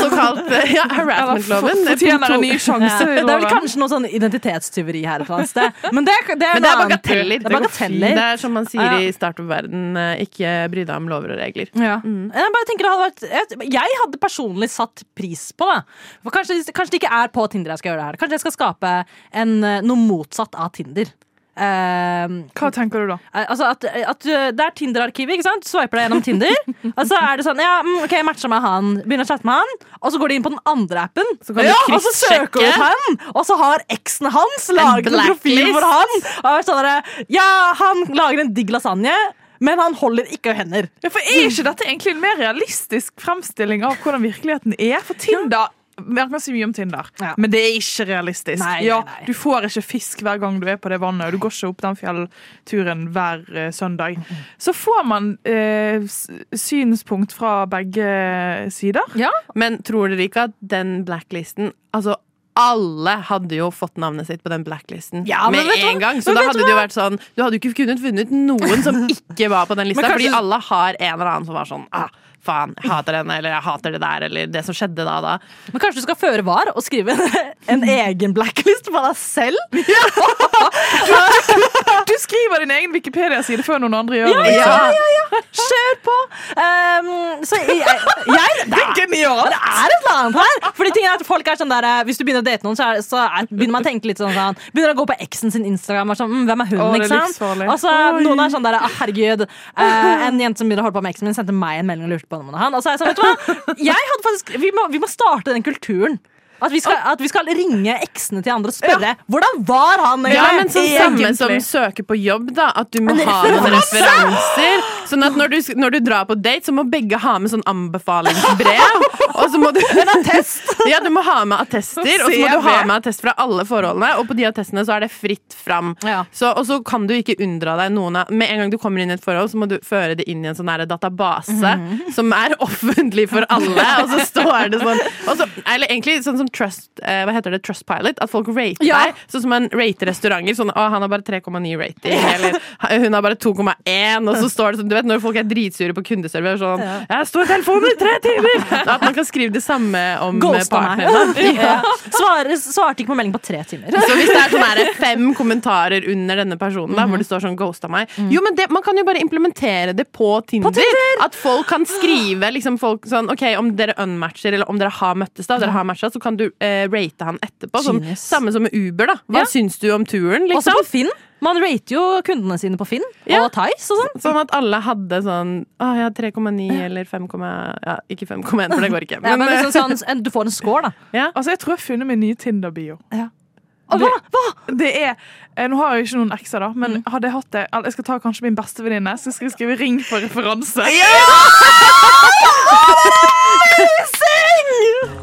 [SPEAKER 6] Ja, harassment-loven. Det er
[SPEAKER 3] Fortjener en ny sjanse.
[SPEAKER 5] Ja, det er vel kanskje noe sånn identitetstyveri her et eller annet sted. Men det, det er,
[SPEAKER 6] Men det er bagateller.
[SPEAKER 5] Det er bagateller.
[SPEAKER 6] Det er som man sier
[SPEAKER 5] i
[SPEAKER 6] i startup-verden, eh, ikke bry deg om lover og regler.
[SPEAKER 5] Ja. Jeg bare tenker det hadde vært jeg, hadde personlig satt pris på det. For kanskje, kanskje det ikke er på Tinder jeg skal gjøre det her. Kanskje jeg skal skape en, noe noe motsatt av Tinder. Uh,
[SPEAKER 3] Hva tenker du da?
[SPEAKER 5] Eh, Altså at, at uh, Det er Tinder-arkivet. ikke sant? Sveiper deg gjennom Tinder. og så er det sånn Ja, mm, ok, jeg matcha med han, begynner å chatte med han, og så går de inn på den andre appen.
[SPEAKER 6] Så kan du
[SPEAKER 5] og så søker du han, og så har eksen hans laget en, profil for han. Og sånn ja, han lager en digg lasagne. men han holder ikke hender.
[SPEAKER 3] Ja, for Er ikke dette egentlig en mer realistisk fremstilling av hvordan virkeligheten er? For Tinder Man kan si mye om Tinder,
[SPEAKER 5] Ja.
[SPEAKER 3] men det er ikke realistisk.
[SPEAKER 5] Nei, nei,
[SPEAKER 3] ja. Du får ikke fisk hver gang du er på det vannet, og du går ikke opp den fjellturen hver uh, søndag. Så får man uh, synspunkt fra begge sider.
[SPEAKER 6] Men tror dere ikke at den blacklisten Altså, alle hadde jo fått navnet sitt på den blacklisten
[SPEAKER 5] Ja,
[SPEAKER 6] med en gang. Så da hadde det jo vært sånn Du hadde jo ikke kunnet funnet noen som ikke var på den lista,
[SPEAKER 5] kanskje-
[SPEAKER 6] fordi alle har en eller annen som var sånn ah, Faen, jeg hater henne, eller jeg hater det der, eller det som skjedde da da.
[SPEAKER 5] Men kanskje du skal føre var og skrive en egen blacklist på deg selv?
[SPEAKER 3] Du skriver din egen Wikipedia-side før noen andre gjør det.
[SPEAKER 5] Ja,
[SPEAKER 3] ja, ja, ja.
[SPEAKER 5] Kjør på! Um, så jeg, jeg det, er,
[SPEAKER 3] Genialt!
[SPEAKER 5] det er et eller annet her! Fordi ting er at folk er sånn der, eh, Hvis du begynner å date noen, så, er, så er, begynner man å tenke litt sånn, sånn Begynner å gå på eksen sin Instagram og sånn, mm, Hvem er hun?
[SPEAKER 3] Å, er
[SPEAKER 5] ikke sant?
[SPEAKER 3] livsfarlig.
[SPEAKER 5] Altså, noen er sånn der, herregud Uh, En jente som begynner å holde på med eksen min, sendte meg en melding og lurte på om han. Og så er jeg sånn, vet du hva? Jeg hadde faktisk, vi, må, vi må starte den kulturen. At vi, skal, at vi skal ringe eksene til andre og spørre hvordan var han egentlig?
[SPEAKER 6] Ja, men sånn samme som søker på jobb, da. At du må ha noen
[SPEAKER 5] referanse!
[SPEAKER 6] referanser. Sånn at når du, når du drar på date, så må begge ha med sånn anbefalingsbrev. Og så må du En attest! Ja, du må ha med attester, og så må du ha med attest fra alle forholdene. Og på de attestene så er det fritt fram.
[SPEAKER 5] Ja.
[SPEAKER 6] Så, og så kan du ikke unndra deg noen av Med en gang du kommer inn i et forhold, så må du føre det inn i en sånn her database
[SPEAKER 5] Mhm.
[SPEAKER 6] som er offentlig for alle. Og så står det sånn så, Eller egentlig sånn som Trust eh, Hva heter det? Trustpilot. At folk rater
[SPEAKER 5] Ja.
[SPEAKER 6] deg. Sånn som man rater restauranter. Sånn, å, han har bare 3,9 rating, eller hun har bare 2,1. Og så står det sånn, vet når folk er dritsure på kundeservice, sånn
[SPEAKER 5] Ja.
[SPEAKER 6] 'Jeg står i telefonen i tre timer!' At man kan skrive det samme om partneren.
[SPEAKER 5] Ja. Svarer, svarte ikke på melding på tre timer.
[SPEAKER 6] Så hvis det er sånn her, fem kommentarer under denne personen da, hvor det står sånn 'ghosta meg' Jo, men det, Man kan jo bare implementere det på Tinder. At folk kan skrive liksom folk sånn OK, om dere unmatcher, eller om dere har møttes, da, dere har matcha, så kan du eh, rate han etterpå. Sånn, samme som med Uber, da. Hva
[SPEAKER 5] Ja.
[SPEAKER 6] syns du om turen,
[SPEAKER 5] Også
[SPEAKER 6] liksom?
[SPEAKER 5] på Finn. Man rater jo kundene sine på Finn
[SPEAKER 6] Ja.
[SPEAKER 5] og Tice og sånn.
[SPEAKER 6] Sånn at alle hadde sånn Å, jeg har 3,9 eller 5, ja, ikke 5,1, for det går ikke.
[SPEAKER 5] Ja, men liksom sånn, du får en score, da.
[SPEAKER 6] ja.
[SPEAKER 3] Altså, Jeg tror jeg har funnet min nye Tinder-bio.
[SPEAKER 5] Og hva? hva?
[SPEAKER 3] Det er, eh, Nå har jeg jo ikke noen ekser, da, men hadde jeg hatt det Jeg skal ta kanskje min bestevenninne, så skal jeg skrive 'ring for referanse'. Ja!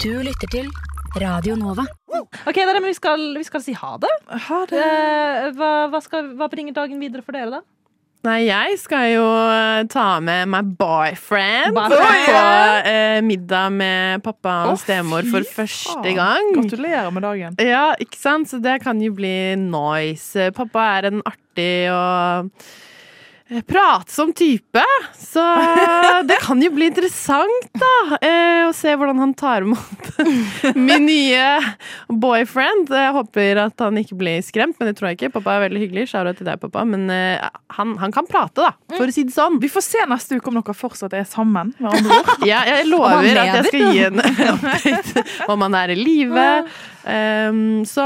[SPEAKER 7] Du lytter til Radio Nova.
[SPEAKER 5] Ok, dere, men vi skal, vi skal si ha det.
[SPEAKER 3] Ha det.
[SPEAKER 5] Eh, hva, hva, skal, hva bringer dagen videre for dere, da?
[SPEAKER 6] Nei, jeg skal jo eh, ta med my boyfriend,
[SPEAKER 5] Boyfriend.
[SPEAKER 6] på eh, middag med pappa og
[SPEAKER 3] oh,
[SPEAKER 6] stemor for første gang.
[SPEAKER 3] Gratulerer med dagen.
[SPEAKER 6] Ja, ikke sant? Så det kan jo bli nice. Pappa er en artig og pratsom type, så det kan jo bli interessant, da. eh, Å se hvordan han tar imot min nye boyfriend. Jeg håper at han ikke blir skremt, men det tror jeg ikke. Pappa er veldig hyggelig. Shout out til deg, pappa. Men eh, han, han kan prate, da, for å si det sånn.
[SPEAKER 3] Vi får se neste uke om dere fortsatt er sammen.
[SPEAKER 6] Ja, jeg lover at jeg skal gi en update om han er i live. Um, så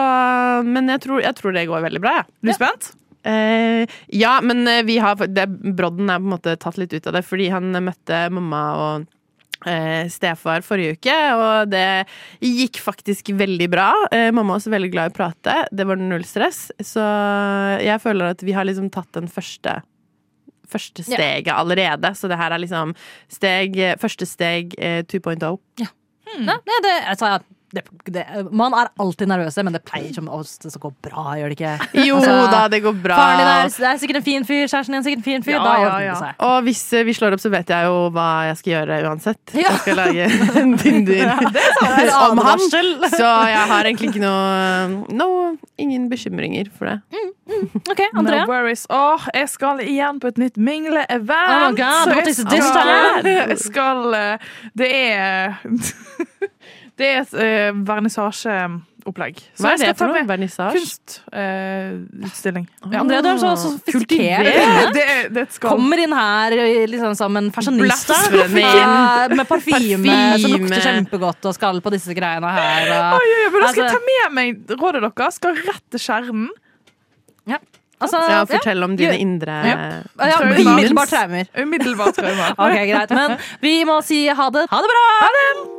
[SPEAKER 6] Men jeg tror, jeg tror det går veldig bra, jeg.
[SPEAKER 3] Er du spent?
[SPEAKER 6] Eh, ja, men eh, vi har det, Brodden er på en måte tatt litt ut av det, fordi han møtte mamma og eh, stefar forrige uke, og det gikk faktisk veldig bra. Eh, mamma er også veldig glad i å prate. Det var null stress. Så jeg føler at vi har liksom tatt den første Første
[SPEAKER 5] Ja.
[SPEAKER 6] steget allerede. Så det her er liksom steg, første steg eh, 2.0.
[SPEAKER 5] Nei, nei, det, altså, det, det, man er alltid nervøse, men det pleier som oftest det gå bra, gjør det ikke?
[SPEAKER 6] Jo
[SPEAKER 5] Altså,
[SPEAKER 6] da, det går bra.
[SPEAKER 5] Faren din er, er sikkert en fin fyr, kjæresten din er sikkert en fin fyr.
[SPEAKER 3] Ja,
[SPEAKER 5] da ordner
[SPEAKER 3] ja.
[SPEAKER 5] det seg.
[SPEAKER 6] Og hvis eh, vi slår opp, så vet jeg jo hva jeg skal gjøre uansett.
[SPEAKER 5] Ja.
[SPEAKER 6] Jeg skal lage en Tinder om
[SPEAKER 5] ham.
[SPEAKER 6] Så jeg har egentlig ikke noe no, Ingen bekymringer for det.
[SPEAKER 5] Ok, Andrea.
[SPEAKER 3] No worries. Åh, jeg skal igjen på et nytt mingle-event.
[SPEAKER 5] Oh God,
[SPEAKER 3] så jeg skal-? Jeg skal eh, Det er Det er et uh, vernissasjeopplegg. Så
[SPEAKER 6] Hva
[SPEAKER 3] jeg
[SPEAKER 6] er det
[SPEAKER 3] skal ta
[SPEAKER 6] for noe?
[SPEAKER 3] med
[SPEAKER 6] Vernissasje?
[SPEAKER 3] Kunstutstilling.
[SPEAKER 5] Andrea, du er så sofistikert.
[SPEAKER 3] det, det, er- det er et skall.
[SPEAKER 5] Kommer inn her liksom, som en fashionista med parfyme som lukter kjempegodt og skal på disse greiene her. Og,
[SPEAKER 3] Oi, oi, oi, men da skal jeg
[SPEAKER 5] Altså-
[SPEAKER 3] ta med meg rådet deres. Skal rett til kjernen.
[SPEAKER 5] altså,
[SPEAKER 6] Ja, Fortell om dine indre
[SPEAKER 5] ja,
[SPEAKER 3] Traumer.
[SPEAKER 5] Umiddelbart traumer.
[SPEAKER 3] Umiddelbart traumer.
[SPEAKER 5] Ok, greit, men vi må si ha det. Ha det bra!